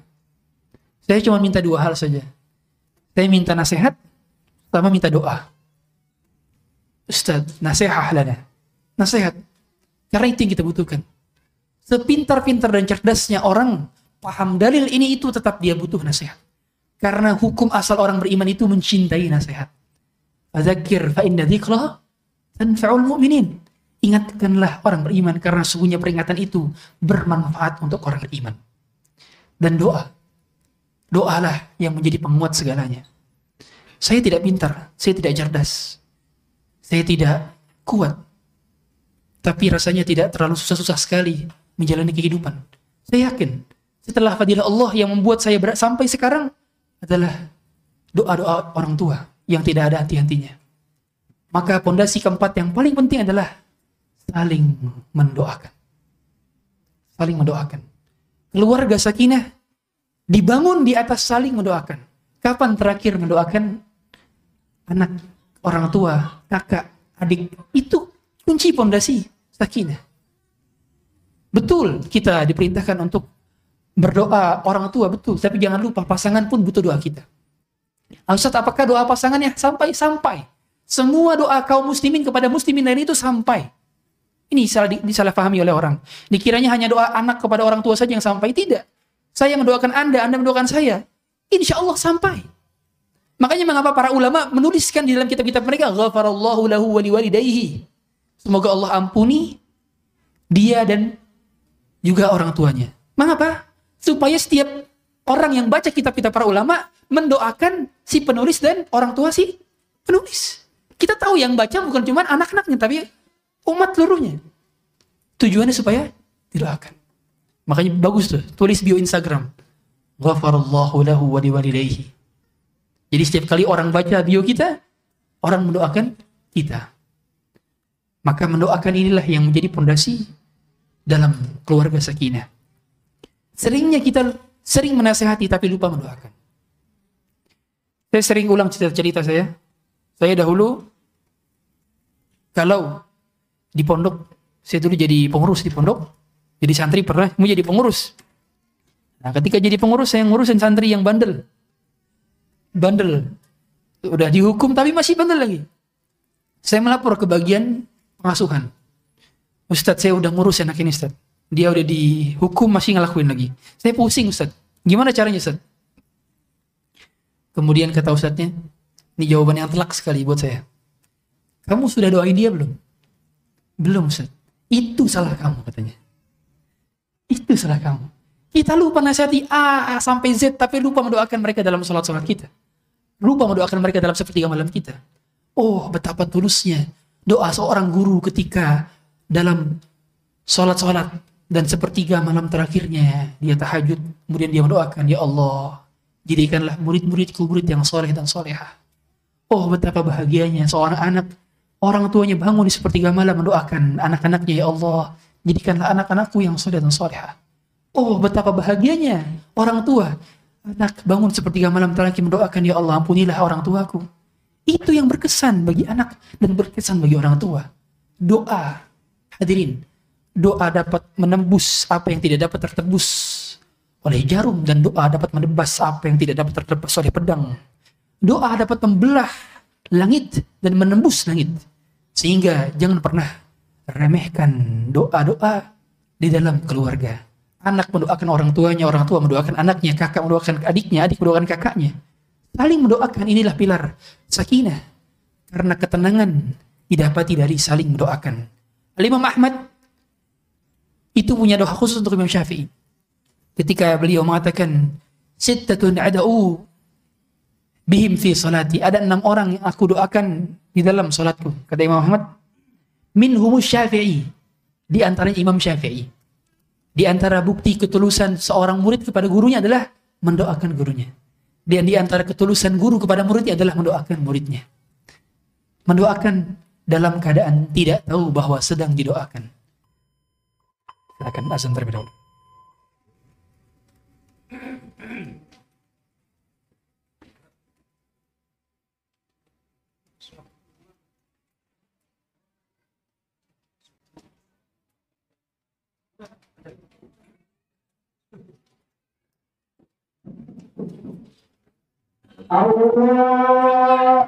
saya cuma minta dua hal saja. Saya minta nasihat, sama minta doa. Ustaz, nasihat lana. Nasihat. Karena itu yang kita butuhkan. Sepintar-pintar dan cerdasnya orang paham dalil ini itu tetap dia butuh nasihat. Karena hukum asal orang beriman itu mencintai nasihat. Fadzakir fa inna dzikra tanfa'ul mu'minin. Ingatkanlah orang beriman karena sungguhnya peringatan itu bermanfaat untuk orang beriman. Dan doa. Doalah yang menjadi penguat segalanya. Saya tidak pintar, saya tidak cerdas. Saya tidak kuat. Tapi rasanya tidak terlalu susah-susah sekali menjalani kehidupan. Saya yakin setelah fadilah Allah yang membuat saya berat sampai sekarang adalah doa-doa orang tua yang tidak ada henti-hentinya. Maka pondasi keempat yang paling penting adalah saling mendoakan. Saling mendoakan. Keluarga sakinah dibangun di atas saling mendoakan. Kapan terakhir mendoakan anak, orang tua, kakak, adik? Itu kunci pondasi sakinah. Betul kita diperintahkan untuk berdoa orang tua betul, tapi jangan lupa pasangan pun butuh doa kita. Ustaz, apakah doa pasangannya sampai sampai? Semua doa kaum muslimin kepada muslimin lain itu sampai. Ini salah disalahpahami oleh orang. Dikiranya hanya doa anak kepada orang tua saja yang sampai. Tidak. Saya mendoakan Anda, Anda mendoakan saya. Insya Allah sampai. Makanya mengapa para ulama menuliskan di dalam kitab-kitab mereka, Ghafarallahu lahu wa liwalidayhi. Semoga Allah ampuni dia dan juga orang tuanya. Mengapa? Supaya setiap orang yang baca kitab-kitab para ulama mendoakan si penulis dan orang tua si penulis. Kita tahu yang baca bukan cuma anak-anaknya, tapi umat seluruhnya. Tujuannya supaya didoakan. Makanya bagus tuh, tulis bio Instagram. Ghafarallahu lahu wa. Jadi setiap kali orang baca bio kita, orang mendoakan kita. Maka mendoakan inilah yang menjadi pondasi dalam keluarga sakinah. Seringnya kita sering menasehati tapi lupa mendoakan. Saya sering ulang cerita-cerita saya. Saya dahulu kalau di pondok, saya dulu jadi pengurus di pondok, jadi santri pernah mau jadi pengurus. Nah, ketika jadi pengurus saya ngurusin santri yang bandel. Bandel. Udah dihukum tapi masih bandel lagi. Saya melapor ke bagian pengasuhan. Ustadz saya udah ngurus anak ini Ustadz. Dia udah dihukum masih ngelakuin lagi. Saya pusing Ustadz. Gimana caranya Ustadz? Kemudian kata Ustadznya, ini jawaban yang telak sekali buat saya. Kamu sudah doain dia belum? Belum Ustadz. Itu salah kamu katanya. Itu salah kamu. Kita lupa nasihati A, A sampai Z tapi lupa mendoakan mereka dalam sholat-sholat kita. Lupa mendoakan mereka dalam sepertiga malam kita. Oh betapa tulusnya doa seorang guru ketika dalam sholat-sholat dan sepertiga malam terakhirnya dia tahajud kemudian dia mendoakan ya Allah jadikanlah murid-muridku murid yang soleh dan solehah. Oh betapa bahagianya seorang anak. Orang tuanya bangun di sepertiga malam mendoakan anak-anaknya ya Allah jadikanlah anak-anakku yang soleh dan solehah. Oh betapa bahagianya orang tua. Anak bangun sepertiga malam terakhir mendoakan ya Allah ampunilah orang tuaku. Itu yang berkesan bagi anak dan berkesan bagi orang tua. Doa, hadirin, doa dapat menembus apa yang tidak dapat tertebus oleh jarum dan doa dapat menebas apa yang tidak dapat tertebas oleh pedang. Doa dapat membelah langit dan menembus langit. Sehingga jangan pernah remehkan doa-doa di dalam keluarga. Anak mendoakan orang tuanya, orang tua mendoakan anaknya, kakak mendoakan adiknya, adik mendoakan kakaknya. Saling mendoakan inilah pilar sakinah. Karena ketenangan didapati dari saling mendoakan. Al-Imam Ahmad itu punya doa khusus untuk Imam Syafi'i. Ketika beliau mengatakan, Sittatun ada'u bihim fi salati. Ada enam orang yang aku doakan di dalam salatku. Kata Imam Ahmad, minhumus syafi'i. Di antara Imam Syafi'i. Di antara bukti ketulusan seorang murid kepada gurunya adalah mendoakan gurunya. Dan di antara ketulusan guru kepada muridnya adalah mendoakan muridnya. Mendoakan dalam keadaan tidak tahu bahwa sedang didoakan. Silakan azan terlebih dahulu. Allah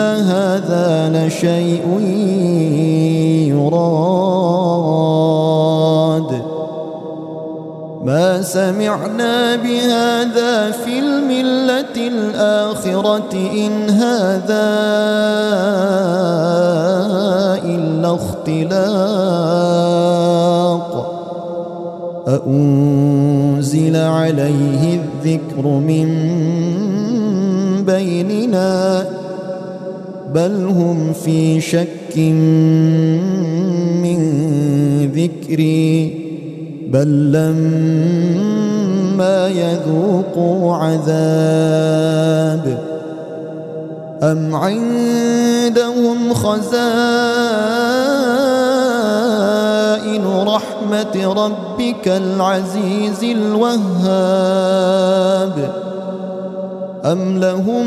هذا لشيء يراد ما سمعنا بهذا في الملة الآخرة إن هذا إلا اختلاق أأنزل عليه الذكر من بيننا بل هم في شك من ذكري. بل لما يذوقوا عذاب أم عندهم خزائن رحمة ربك العزيز الوهاب أم لهم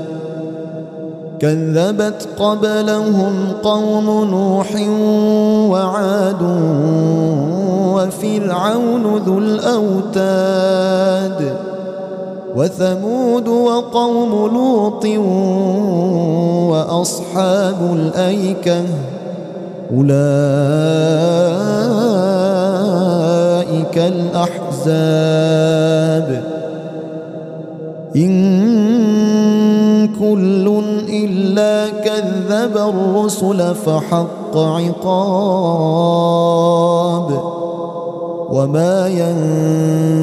كذبت قبلهم قوم نوح وعاد وفرعون ذو الأوتاد وثمود وقوم لوط وأصحاب الأيكة أولئك الأحزاب إن كل إلا كذب الرسل فحق عقاب وما ينظر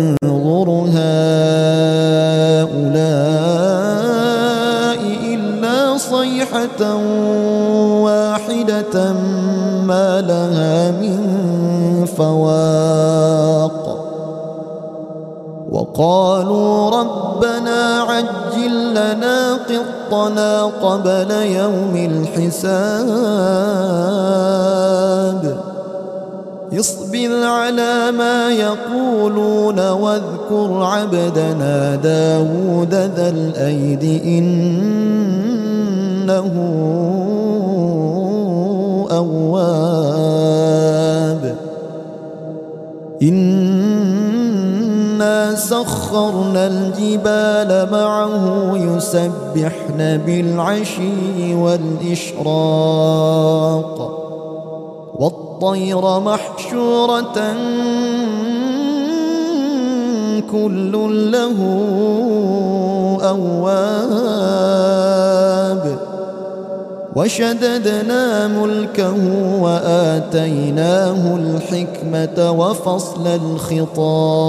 قبل يوم الحساب. اصبر على ما يقولون واذكر عبدنا داود ذا الأيد يسبحن بالعشي والإشراق والطير محشورة كل له أواب وشددنا ملكه وآتيناه الحكمة وفصل الخطاب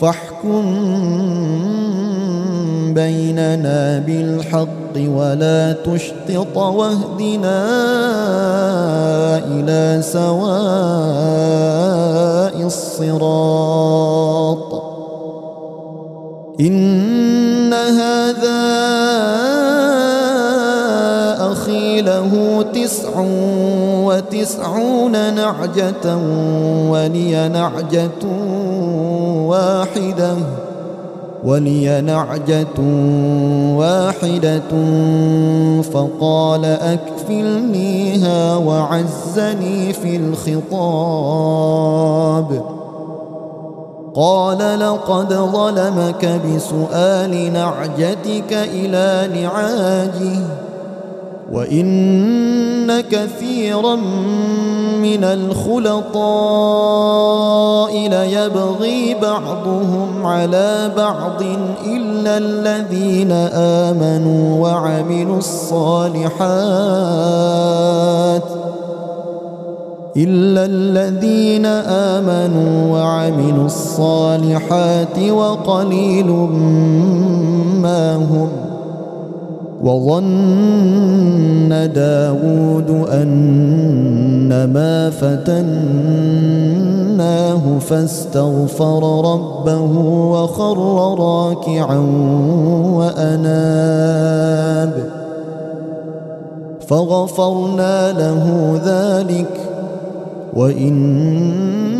فاحكم بيننا بالحق ولا تشطط واهدنا إلى سواء الصراط. إن هذا أخي له تسع وتسعون نعجة ولي نعجة واحدة. ولي نعجة واحدة. فقال أكفلنيها وعزني في الخطاب. قال لقد ظلمك بسؤال نعجتك إلى نعاجه. وإن كثيرا من الخلطاء ليبغي بعضهم على بعض إلا الذين آمنوا وعملوا الصالحات إلا الذين آمنوا وعملوا الصالحات وقليل ما هم وظن داود أن ما فتناه فاستغفر ربه وخر راكعا وأناب فغفرنا له ذلك وإن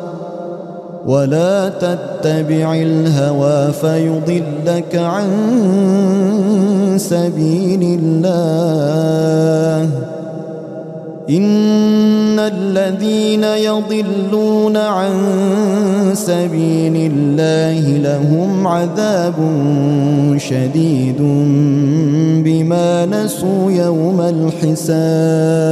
ولا تتبع الهوى فيضلك عن سبيل الله إن الذين يضلون عن سبيل الله لهم عذاب شديد بما نسوا يوم الحساب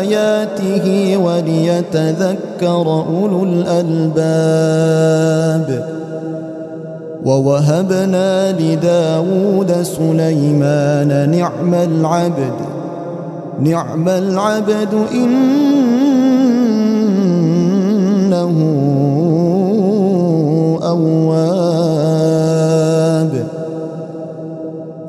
آياته وليتذكر أولو الألباب ووهبنا لداود سليمان نعم العبد نعم العبد إنه أواب.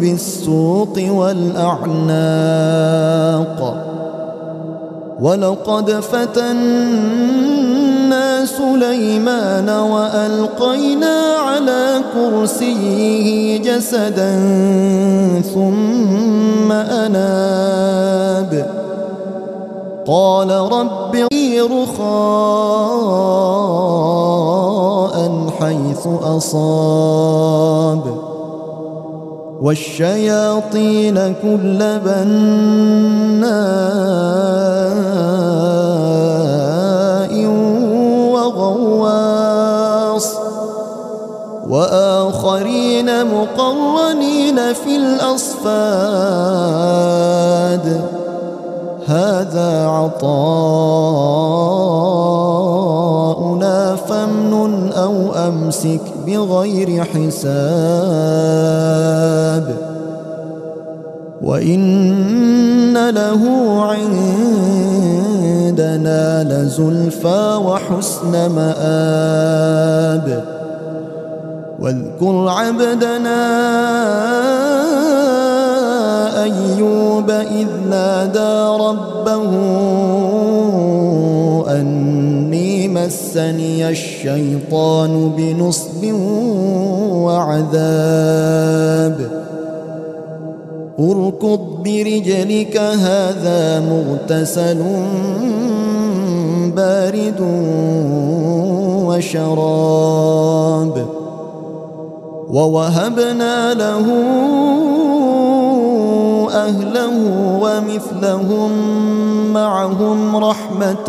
بالسوق والأعناق. ولقد فتنا سليمان وألقينا على كرسيه جسدا ثم أناب. قال رب رخاء حيث أصاب. والشياطين كل بناء وغواص. وآخرين مقرنين في الأصفاد. هذا عطاؤنا فامنن أو أمسك. بغير حساب وإن له عندنا لزلفى وحسن مآب واذكر عبدنا أيوب إذ نادى ربه أني مسني الشيطان بنصب وعذاب. اركض برجلك هذا مغتسل بارد وشراب. ووهبنا له أهله ومثلهم معهم رحمة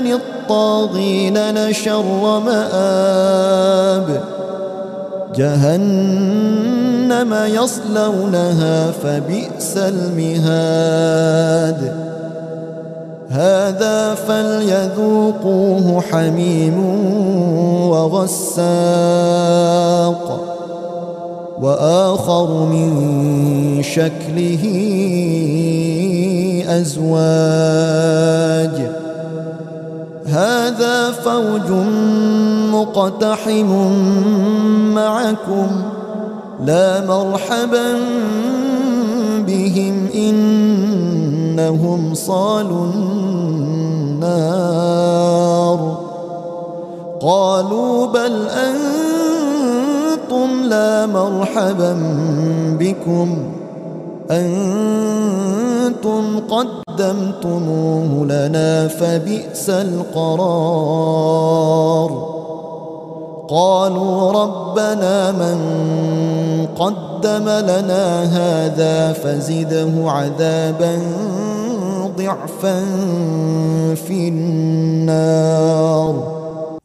للطاغين لشر مآب. جهنم يصلونها فبئس المهاد. هذا فليذوقوه حميم وغساق. وآخر من شكله أزواج. هذا فوج مقتحم معكم لا مرحبا بهم إنهم صالوا النار. قالوا بل مرحبا بكم. أنتم قدمتموه لنا فبئس القرار. قالوا ربنا من قدم لنا هذا فزده عذابا ضعفا في النار.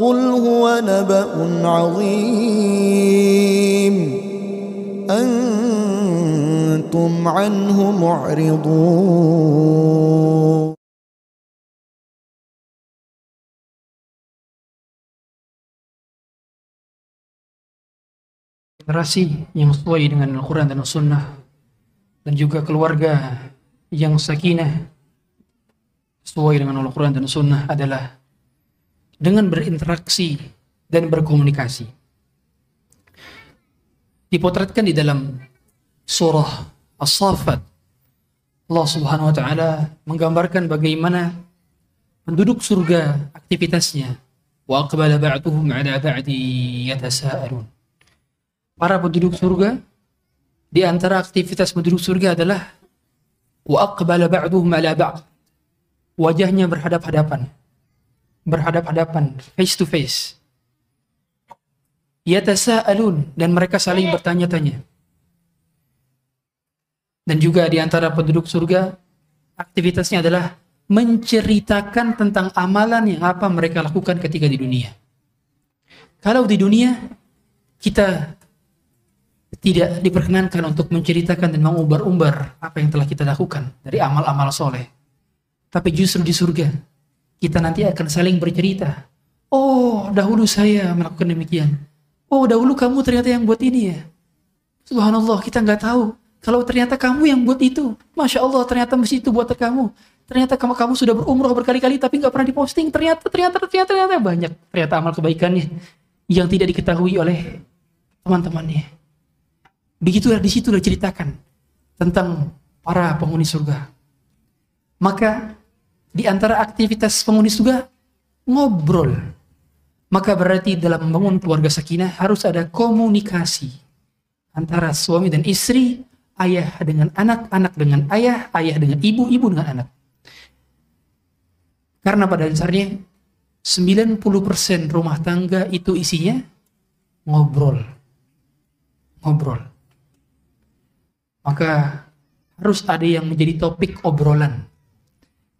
قل هو نبأ عظيم أنتم عنه معرضون generasi yang sesuai dengan Al-Quran dan As-Sunnah dan juga keluarga yang sakinah sesuai dengan Al-Quran dan As-Sunnah adalah dengan berinteraksi dan berkomunikasi. Dipotretkan di dalam surah As-Saffat. Allah Subhanahu wa taala menggambarkan bagaimana penduduk surga aktivitasnya. Wa aqbala ba'duhum 'ala ba'di yatasaalun. Para penduduk surga di antara aktivitas penduduk surga adalah wa aqbala ba'duhum 'ala ba'd. Wajahnya berhadap-hadapan berhadap-hadapan face to face yatasaalun dan mereka saling bertanya-tanya dan juga di antara penduduk surga aktivitasnya adalah menceritakan tentang amalan yang apa mereka lakukan ketika di dunia. Kalau di dunia kita tidak diperkenankan untuk menceritakan dan mengumbar-umbar apa yang telah kita lakukan dari amal-amal soleh. Tapi justru di surga kita nanti akan saling bercerita. Oh, dahulu saya melakukan demikian. Oh, dahulu kamu ternyata yang buat ini ya. Subhanallah, kita nggak tahu kalau ternyata kamu yang buat itu, masya Allah ternyata masjid itu buat kamu. Ternyata kamu kamu sudah berumroh berkali-kali tapi nggak pernah diposting. Ternyata ternyata ternyata ternyata banyak ternyata amal kebaikannya yang tidak diketahui oleh teman-temannya. Begitulah di situ ceritakan tentang para penghuni surga. Maka di antara aktivitas penghuni surga ngobrol. Maka berarti dalam membangun keluarga sakinah harus ada komunikasi antara suami dan istri ayah dengan anak, anak dengan ayah, ayah dengan ibu, ibu dengan anak. Karena pada dasarnya 90% rumah tangga itu isinya ngobrol. Ngobrol. Maka harus ada yang menjadi topik obrolan.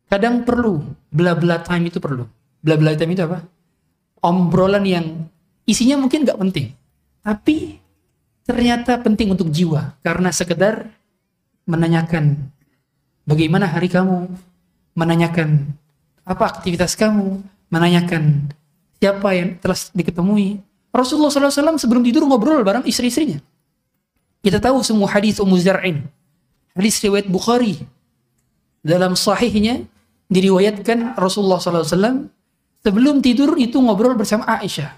Kadang perlu, bla bla time itu perlu. Bla bla time itu apa? Obrolan yang isinya mungkin nggak penting. Tapi ternyata penting untuk jiwa karena sekedar menanyakan bagaimana hari kamu, menanyakan apa aktivitas kamu, menanyakan siapa yang telah diketemui. Rasulullah SAW sebelum tidur ngobrol bareng istri-istrinya. Kita tahu semua hadis Ummu Zar'in. Hadis riwayat Bukhari. Dalam sahihnya diriwayatkan Rasulullah SAW sebelum tidur itu ngobrol bersama Aisyah.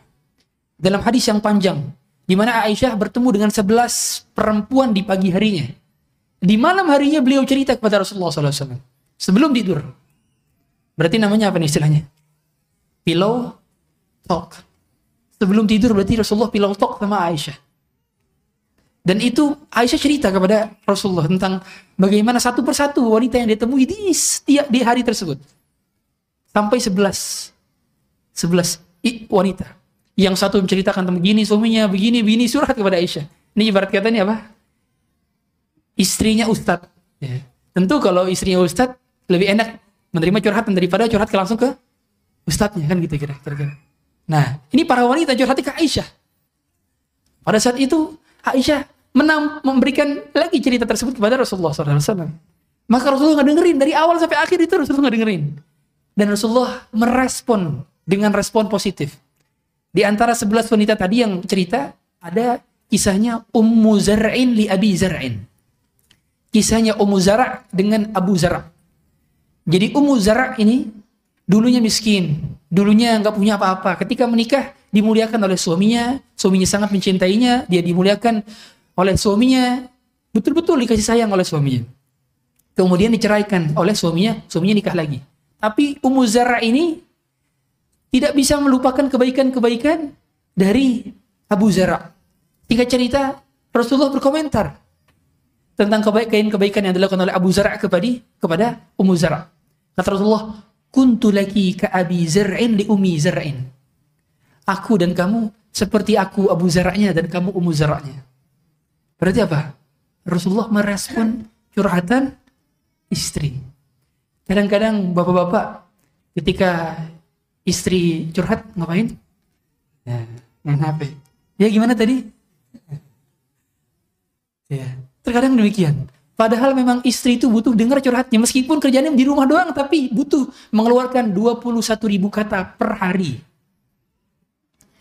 Dalam hadis yang panjang di mana Aisyah bertemu dengan sebelas perempuan di pagi harinya. Di malam harinya beliau cerita kepada Rasulullah SAW. Sebelum tidur. Berarti namanya apa nih istilahnya? Pillow talk. Sebelum tidur berarti Rasulullah pillow talk sama Aisyah. Dan itu Aisyah cerita kepada Rasulullah tentang bagaimana satu persatu wanita yang ditemui di setiap di hari tersebut. Sampai sebelas. Sebelas wanita yang satu menceritakan tentang begini suaminya, begini, begini surat kepada Aisyah. Ini ibarat kata ini apa? Istrinya ustadz. Ya. Tentu kalau istrinya ustadz lebih enak menerima curhatan daripada curhat ke langsung ke ustadznya kan gitu kira-kira. Nah, ini para wanita curhat ke Aisyah. Pada saat itu Aisyah menam, memberikan lagi cerita tersebut kepada Rasulullah SAW. Maka Rasulullah nggak dengerin dari awal sampai akhir itu Rasulullah nggak dengerin. Dan Rasulullah merespon dengan respon positif. Di antara sebelas wanita tadi yang cerita ada kisahnya Ummu Zar'in li Abi Zar'in. Kisahnya Ummu Zara' dengan Abu Zara'. Jadi Ummu Zara' ini dulunya miskin, dulunya nggak punya apa-apa. Ketika menikah dimuliakan oleh suaminya, suaminya sangat mencintainya, dia dimuliakan oleh suaminya, betul-betul dikasih sayang oleh suaminya. Kemudian diceraikan oleh suaminya, suaminya nikah lagi. Tapi Ummu Zara' ini tidak bisa melupakan kebaikan-kebaikan dari Abu Zara. Jika cerita, Rasulullah berkomentar tentang kebaikan-kebaikan yang dilakukan oleh Abu Zara kepada kepada Ummu Zara. Kata Rasulullah, "Kuntu laki ka Abi Zar'in li Ummi Zar'in." Aku dan kamu seperti aku Abu Zara'nya dan kamu Ummu Zara'nya. Berarti apa? Rasulullah merespon curhatan istri. Kadang-kadang bapak-bapak ketika istri curhat ngapain? Ya, main HP. Ya gimana tadi? Ya, terkadang demikian. Padahal memang istri itu butuh dengar curhatnya. Meskipun kerjanya di rumah doang, tapi butuh mengeluarkan 21 ribu kata per hari.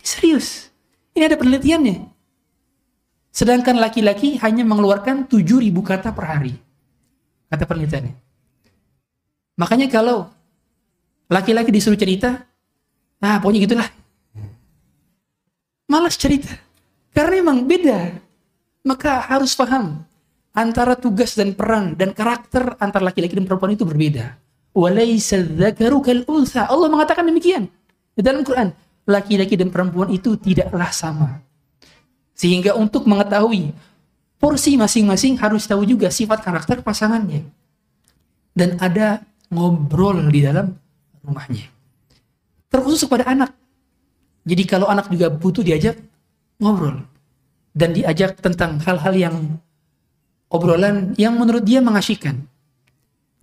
Serius. Ini ada penelitiannya. Sedangkan laki-laki hanya mengeluarkan 7 ribu kata per hari. Kata penelitiannya. Makanya kalau laki-laki disuruh cerita, ah pokoknya gitulah. Malas cerita. Karena memang beda maka harus paham antara tugas dan peran dan karakter antara laki-laki dan perempuan itu berbeda. Allah mengatakan demikian di dalam Quran. Laki-laki dan perempuan itu tidaklah sama. Sehingga untuk mengetahui porsi masing-masing harus tahu juga sifat karakter pasangannya. Dan ada ngobrol di dalam rumahnya. Terkhusus kepada anak. Jadi kalau anak juga butuh diajak ngobrol dan diajak tentang hal-hal yang obrolan yang menurut dia mengasyikan.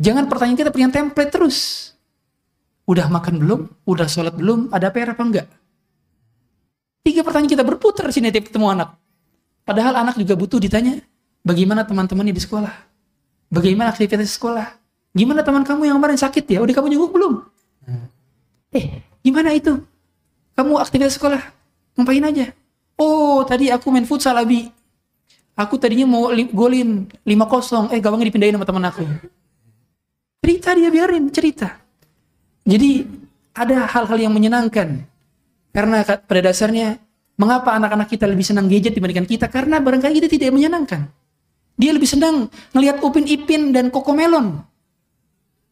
Jangan pertanyaan kita punya template terus. Udah makan belum? Udah sholat belum? Ada PR apa enggak? Tiga pertanyaan kita berputar sini tiap ketemu anak. Padahal anak juga butuh ditanya, bagaimana teman-temannya di sekolah? Bagaimana aktivitas sekolah? Gimana teman kamu yang kemarin sakit ya? Udah kamu jenguk belum? Hmm. Eh, gimana itu? Kamu aktivitas sekolah? Ngapain aja? Oh, tadi aku main futsal Abi. Aku tadinya mau li golin 5-0, eh gawangnya dipindahin sama teman aku. Cerita dia biarin, cerita. Jadi ada hal-hal yang menyenangkan. Karena pada dasarnya mengapa anak-anak kita lebih senang gadget dibandingkan kita? Karena barangkali kita tidak menyenangkan. Dia lebih senang ngelihat Upin Ipin dan Koko Melon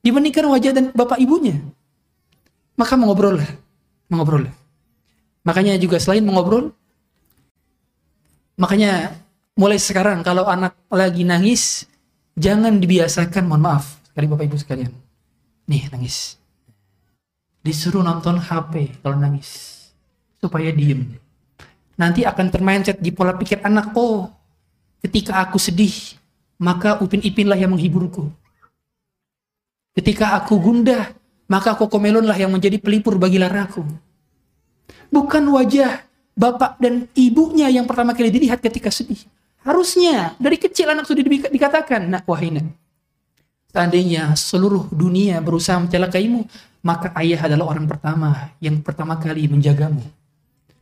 dibandingkan wajah dan bapak ibunya. Maka mengobrol lah, mengobrol. Makanya juga selain mengobrol, Makanya mulai sekarang kalau anak lagi nangis, jangan dibiasakan, mohon maaf, sekali Bapak Ibu sekalian. Nih nangis. Disuruh nonton HP kalau nangis. Supaya diem. Nanti akan termindset di pola pikir anak, oh ketika aku sedih, maka Upin Ipin lah yang menghiburku. Ketika aku gundah, maka Kokomelon lah yang menjadi pelipur bagi laraku. Bukan wajah bapak dan ibunya yang pertama kali dilihat ketika sedih. Harusnya dari kecil anak sudah dikatakan, nak wahina. Seandainya seluruh dunia berusaha mencelakaimu, maka ayah adalah orang pertama yang pertama kali menjagamu.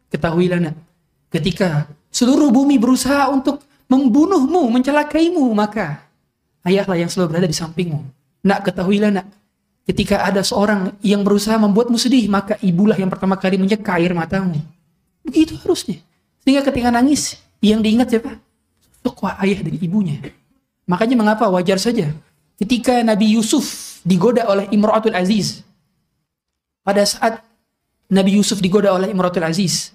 Ketahuilah nak, ketika seluruh bumi berusaha untuk membunuhmu, mencelakaimu, maka ayahlah yang selalu berada di sampingmu. Nak ketahuilah nak, ketika ada seorang yang berusaha membuatmu sedih, maka ibulah yang pertama kali menyeka air matamu. Begitu harusnya. Sehingga ketika nangis, yang diingat siapa? Sosok ayah dari ibunya. Makanya mengapa wajar saja ketika Nabi Yusuf digoda oleh Imratul Aziz. Pada saat Nabi Yusuf digoda oleh Imratul Aziz,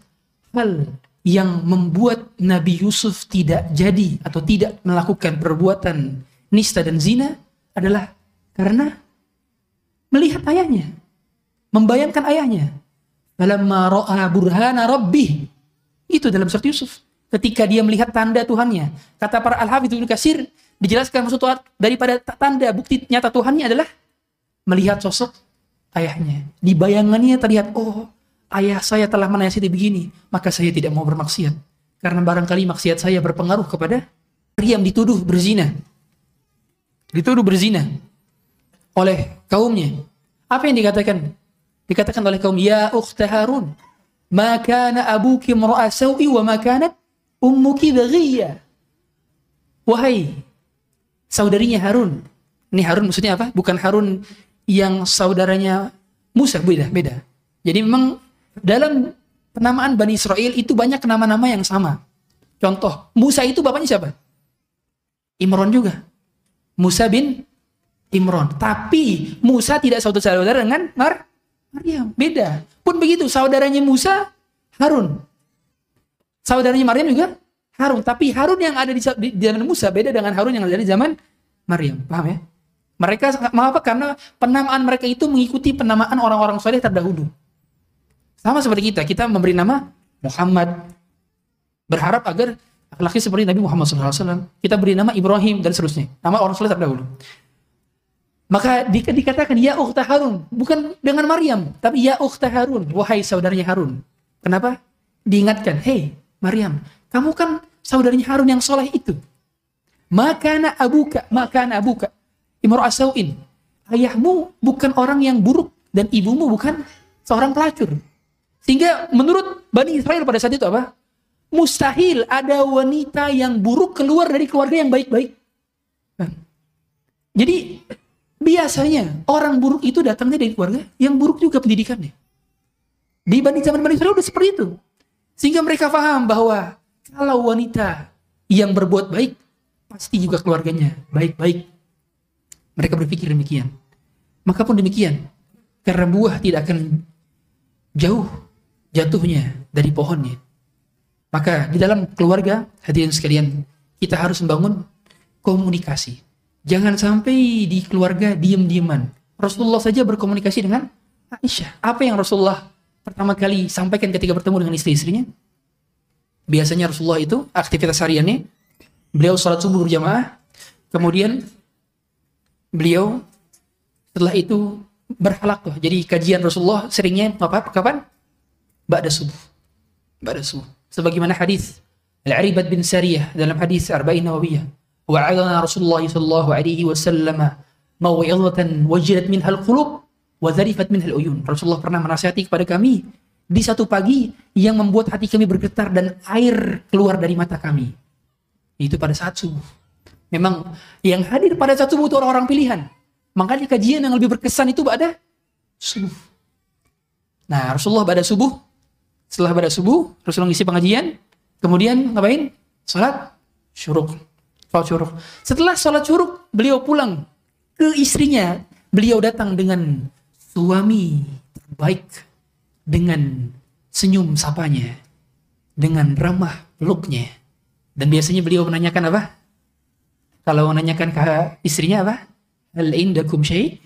hal yang membuat Nabi Yusuf tidak jadi atau tidak melakukan perbuatan nista dan zina adalah karena melihat ayahnya, membayangkan ayahnya. Falamma ra'a burhana rabbih. Itu dalam surat Yusuf. ketika dia melihat tanda Tuhannya. Kata para al-hafidz Ibnu Katsir dijelaskan maksud daripada tanda bukti nyata Tuhannya adalah melihat sosok ayahnya. Di bayangannya terlihat, oh ayah saya telah menasihati begini, maka saya tidak mau bermaksiat. Karena barangkali maksiat saya berpengaruh kepada Maryam dituduh berzina. Dituduh berzina oleh kaumnya. Apa yang dikatakan? Dikatakan oleh kaum, Ya ukhta Harun, ma kana abuki mra'a sawi wa ma kanat ummuki baghiya. Wahai saudarinya Harun. Ini Harun maksudnya apa? Bukan Harun yang saudaranya Musa, beda, beda. Jadi memang dalam penamaan Bani Israel itu banyak nama-nama yang sama. Contoh, Musa itu bapaknya siapa? Imron juga. Musa bin Imron. Tapi Musa tidak saudara-saudara dengan Mar Maryam. Beda. Pun begitu, saudaranya Musa Harun. Saudaranya Maryam juga Harun. Tapi Harun yang ada di, zaman Musa beda dengan Harun yang ada di zaman Maryam. Paham ya? Mereka mengapa? Karena penamaan mereka itu mengikuti penamaan orang-orang soleh terdahulu. Sama seperti kita, kita memberi nama Muhammad. Berharap agar laki seperti Nabi Muhammad SAW. Kita beri nama Ibrahim dan seterusnya. Nama orang soleh terdahulu. Maka di, dikatakan ya ukhta Harun, bukan dengan Maryam, tapi ya ukhta Harun, wahai saudaranya Harun. Kenapa? Diingatkan, hei Maryam, kamu kan saudaranya Harun yang soleh itu. Makana abuka, makana abuka imra'asauin. Ayahmu bukan orang yang buruk dan ibumu bukan seorang pelacur. Sehingga menurut Bani Israel pada saat itu apa? Mustahil ada wanita yang buruk keluar dari keluarga yang baik-baik. Nah, jadi biasanya orang buruk itu datangnya dari keluarga yang buruk juga pendidikannya. Di Bani zaman Bani Israel udah seperti itu. Sehingga mereka paham bahwa kalau wanita yang berbuat baik, pasti juga keluarganya baik-baik. Mereka berpikir demikian. Maka pun demikian. Karena buah tidak akan jauh jatuhnya dari pohonnya. Maka di dalam keluarga, hadirin sekalian, kita harus membangun komunikasi. Jangan sampai di keluarga diam-diaman. Rasulullah saja berkomunikasi dengan Aisyah. Apa yang Rasulullah pertama kali sampaikan ketika bertemu dengan istri-istrinya? Biasanya Rasulullah itu aktivitas hariannya, beliau sholat subuh berjamaah, kemudian beliau setelah itu berhalak. Jadi kajian Rasulullah seringnya apa? Kapan? Ba'da subuh. Ba'da subuh. Sebagaimana hadis Al-Aribad bin Sariyah dalam hadis Arba'in Nawawiyah. Wa'adana Rasulullah sallallahu alaihi wasallam maw'idhatan wajilat minha al-qulub wa zarifat minha al-uyun. Rasulullah pernah menasihati kepada kami di satu pagi yang membuat hati kami bergetar dan air keluar dari mata kami. Itu pada saat subuh. Memang yang hadir pada saat subuh itu orang-orang pilihan. Makanya kajian yang lebih berkesan itu pada subuh. Nah, Rasulullah pada subuh, setelah pada subuh, Rasulullah ngisi pengajian, kemudian ngapain? Salat syuruk. Salat syuruk. Setelah salat syuruk, beliau pulang ke istrinya. Beliau datang dengan suami terbaik, dengan senyum sapanya, dengan ramah peluknya. Dan biasanya beliau menanyakan apa? Kalau menanyakan ke istrinya apa? Hal indakum syai?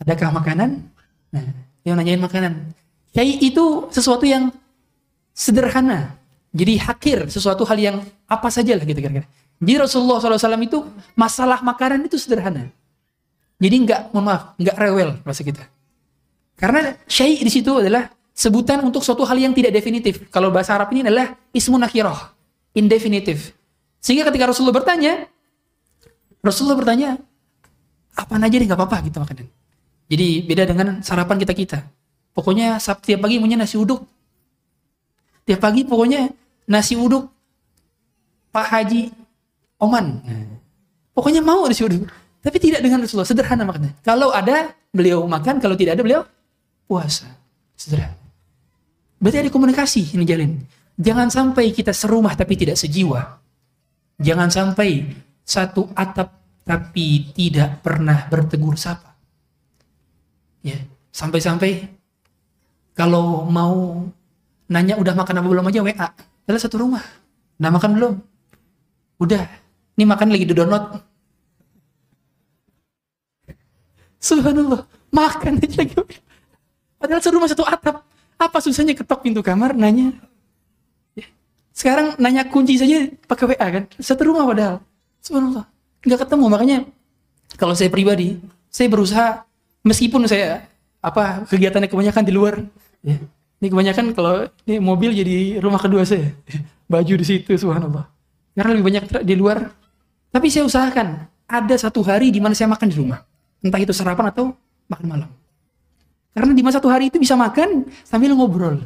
Adakah makanan? Nah, yang nanyain makanan. Syai itu sesuatu yang sederhana. Jadi hakir, sesuatu hal yang apa saja lah gitu kira-kira. Jadi Rasulullah SAW itu masalah makanan itu sederhana. Jadi nggak, mohon maaf, nggak rewel bahasa kita. Karena syai di situ adalah sebutan untuk suatu hal yang tidak definitif. Kalau bahasa Arab ini adalah ismun nakirah, indefinitif. Sehingga ketika Rasulullah bertanya, Rasulullah bertanya, apa aja deh nggak apa-apa gitu makanan. Jadi beda dengan sarapan kita kita. Pokoknya tiap pagi punya nasi uduk. Tiap pagi pokoknya nasi uduk Pak Haji Oman. Pokoknya mau nasi uduk. Tapi tidak dengan Rasulullah, sederhana makannya. Kalau ada, beliau makan. Kalau tidak ada, beliau puasa. Sederhana. Berarti ada komunikasi ini jalin. Jangan sampai kita serumah tapi tidak sejiwa. Jangan sampai satu atap tapi tidak pernah bertegur sapa. Ya, sampai-sampai kalau mau nanya udah makan apa belum aja WA. Dalam satu rumah. Udah makan belum? Udah. Ini makan lagi di download. Subhanallah. Makan aja lagi. Padahal satu rumah satu atap. Apa susahnya ketok pintu kamar nanya? Ya. Sekarang nanya kunci saja pakai WA kan. Satu rumah padahal. Subhanallah. Nggak ketemu. Makanya kalau saya pribadi, saya berusaha meskipun saya apa kegiatannya kebanyakan di luar. Ya. Ini kebanyakan kalau ini mobil jadi rumah kedua saya. Baju di situ subhanallah. Karena lebih banyak di luar. Tapi saya usahakan ada satu hari di mana saya makan di rumah. Entah itu sarapan atau makan malam. Karena di masa satu hari itu bisa makan sambil ngobrol.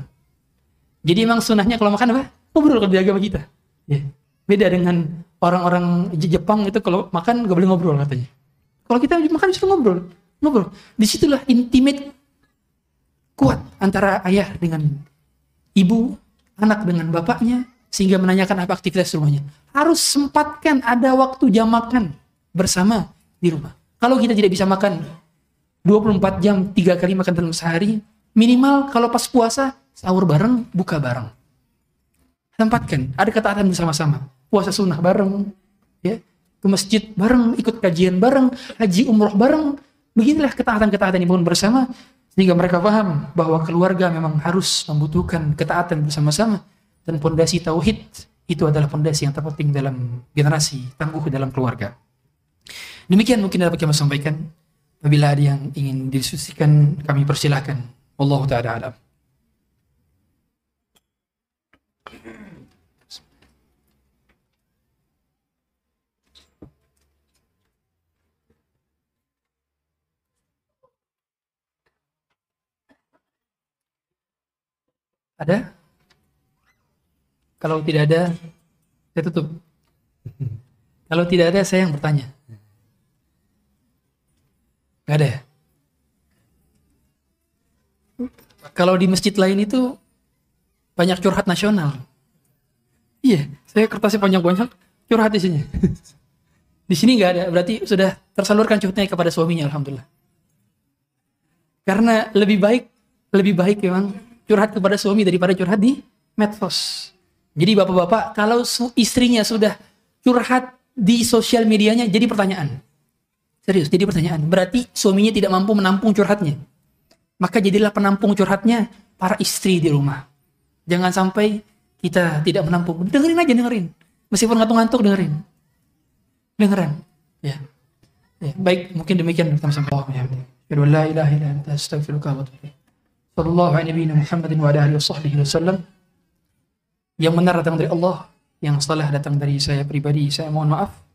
Jadi emang sunahnya kalau makan apa? ngobrol kalau di agama kita. Ya. Beda dengan orang-orang Jepang itu kalau makan gak boleh ngobrol katanya. Kalau kita makan disuruh ngobrol, ngobrol. Di situlah intimate kuat antara ayah dengan ibu, anak dengan bapaknya, sehingga menanyakan apa aktivitas rumahnya. Harus sempatkan ada waktu jam makan bersama di rumah. Kalau kita tidak bisa makan 24 jam, tiga kali makan dalam sehari, minimal kalau pas puasa, sahur bareng, buka bareng. Tempatkan ada ketaatan bersama-sama. Puasa sunnah bareng ya. Ke masjid bareng ikut kajian bareng haji umroh bareng. Beginilah ketaatan-ketaatan yang bersama sehingga mereka paham bahwa keluarga memang harus membutuhkan ketaatan bersama-sama dan pondasi tauhid itu adalah pondasi yang terpenting dalam generasi tangguh dalam keluarga. Demikian mungkin dapat kami sampaikan. Apabila ada yang ingin didiskusikan kami persilahkan. Allah taala alam Ada? Kalau tidak ada, saya tutup. Kalau tidak ada, saya yang bertanya. Gak ada ya? Kalau di masjid lain itu banyak curhat nasional. Iya, saya kertasnya panjang-panjang, curhat di sini. di sini nggak ada, berarti sudah tersalurkan curhatnya kepada suaminya, alhamdulillah. Karena lebih baik, lebih baik memang curhat kepada suami daripada curhat di medsos. Jadi bapak-bapak kalau istrinya sudah curhat di sosial medianya jadi pertanyaan. Serius, jadi pertanyaan. Berarti suaminya tidak mampu menampung curhatnya. Maka jadilah penampung curhatnya para istri di rumah. Jangan sampai kita tidak menampung. Dengerin aja, dengerin. Meskipun ngantuk-ngantuk, dengerin. Dengeran. Ya. ya. Baik, mungkin demikian. Ya. Illa anta astaghfiruka wa atubu Sallallahu alaihi Muhammad wa alihi wasallam yang benar datang dari Allah, yang salah datang dari saya pribadi. Saya mohon maaf.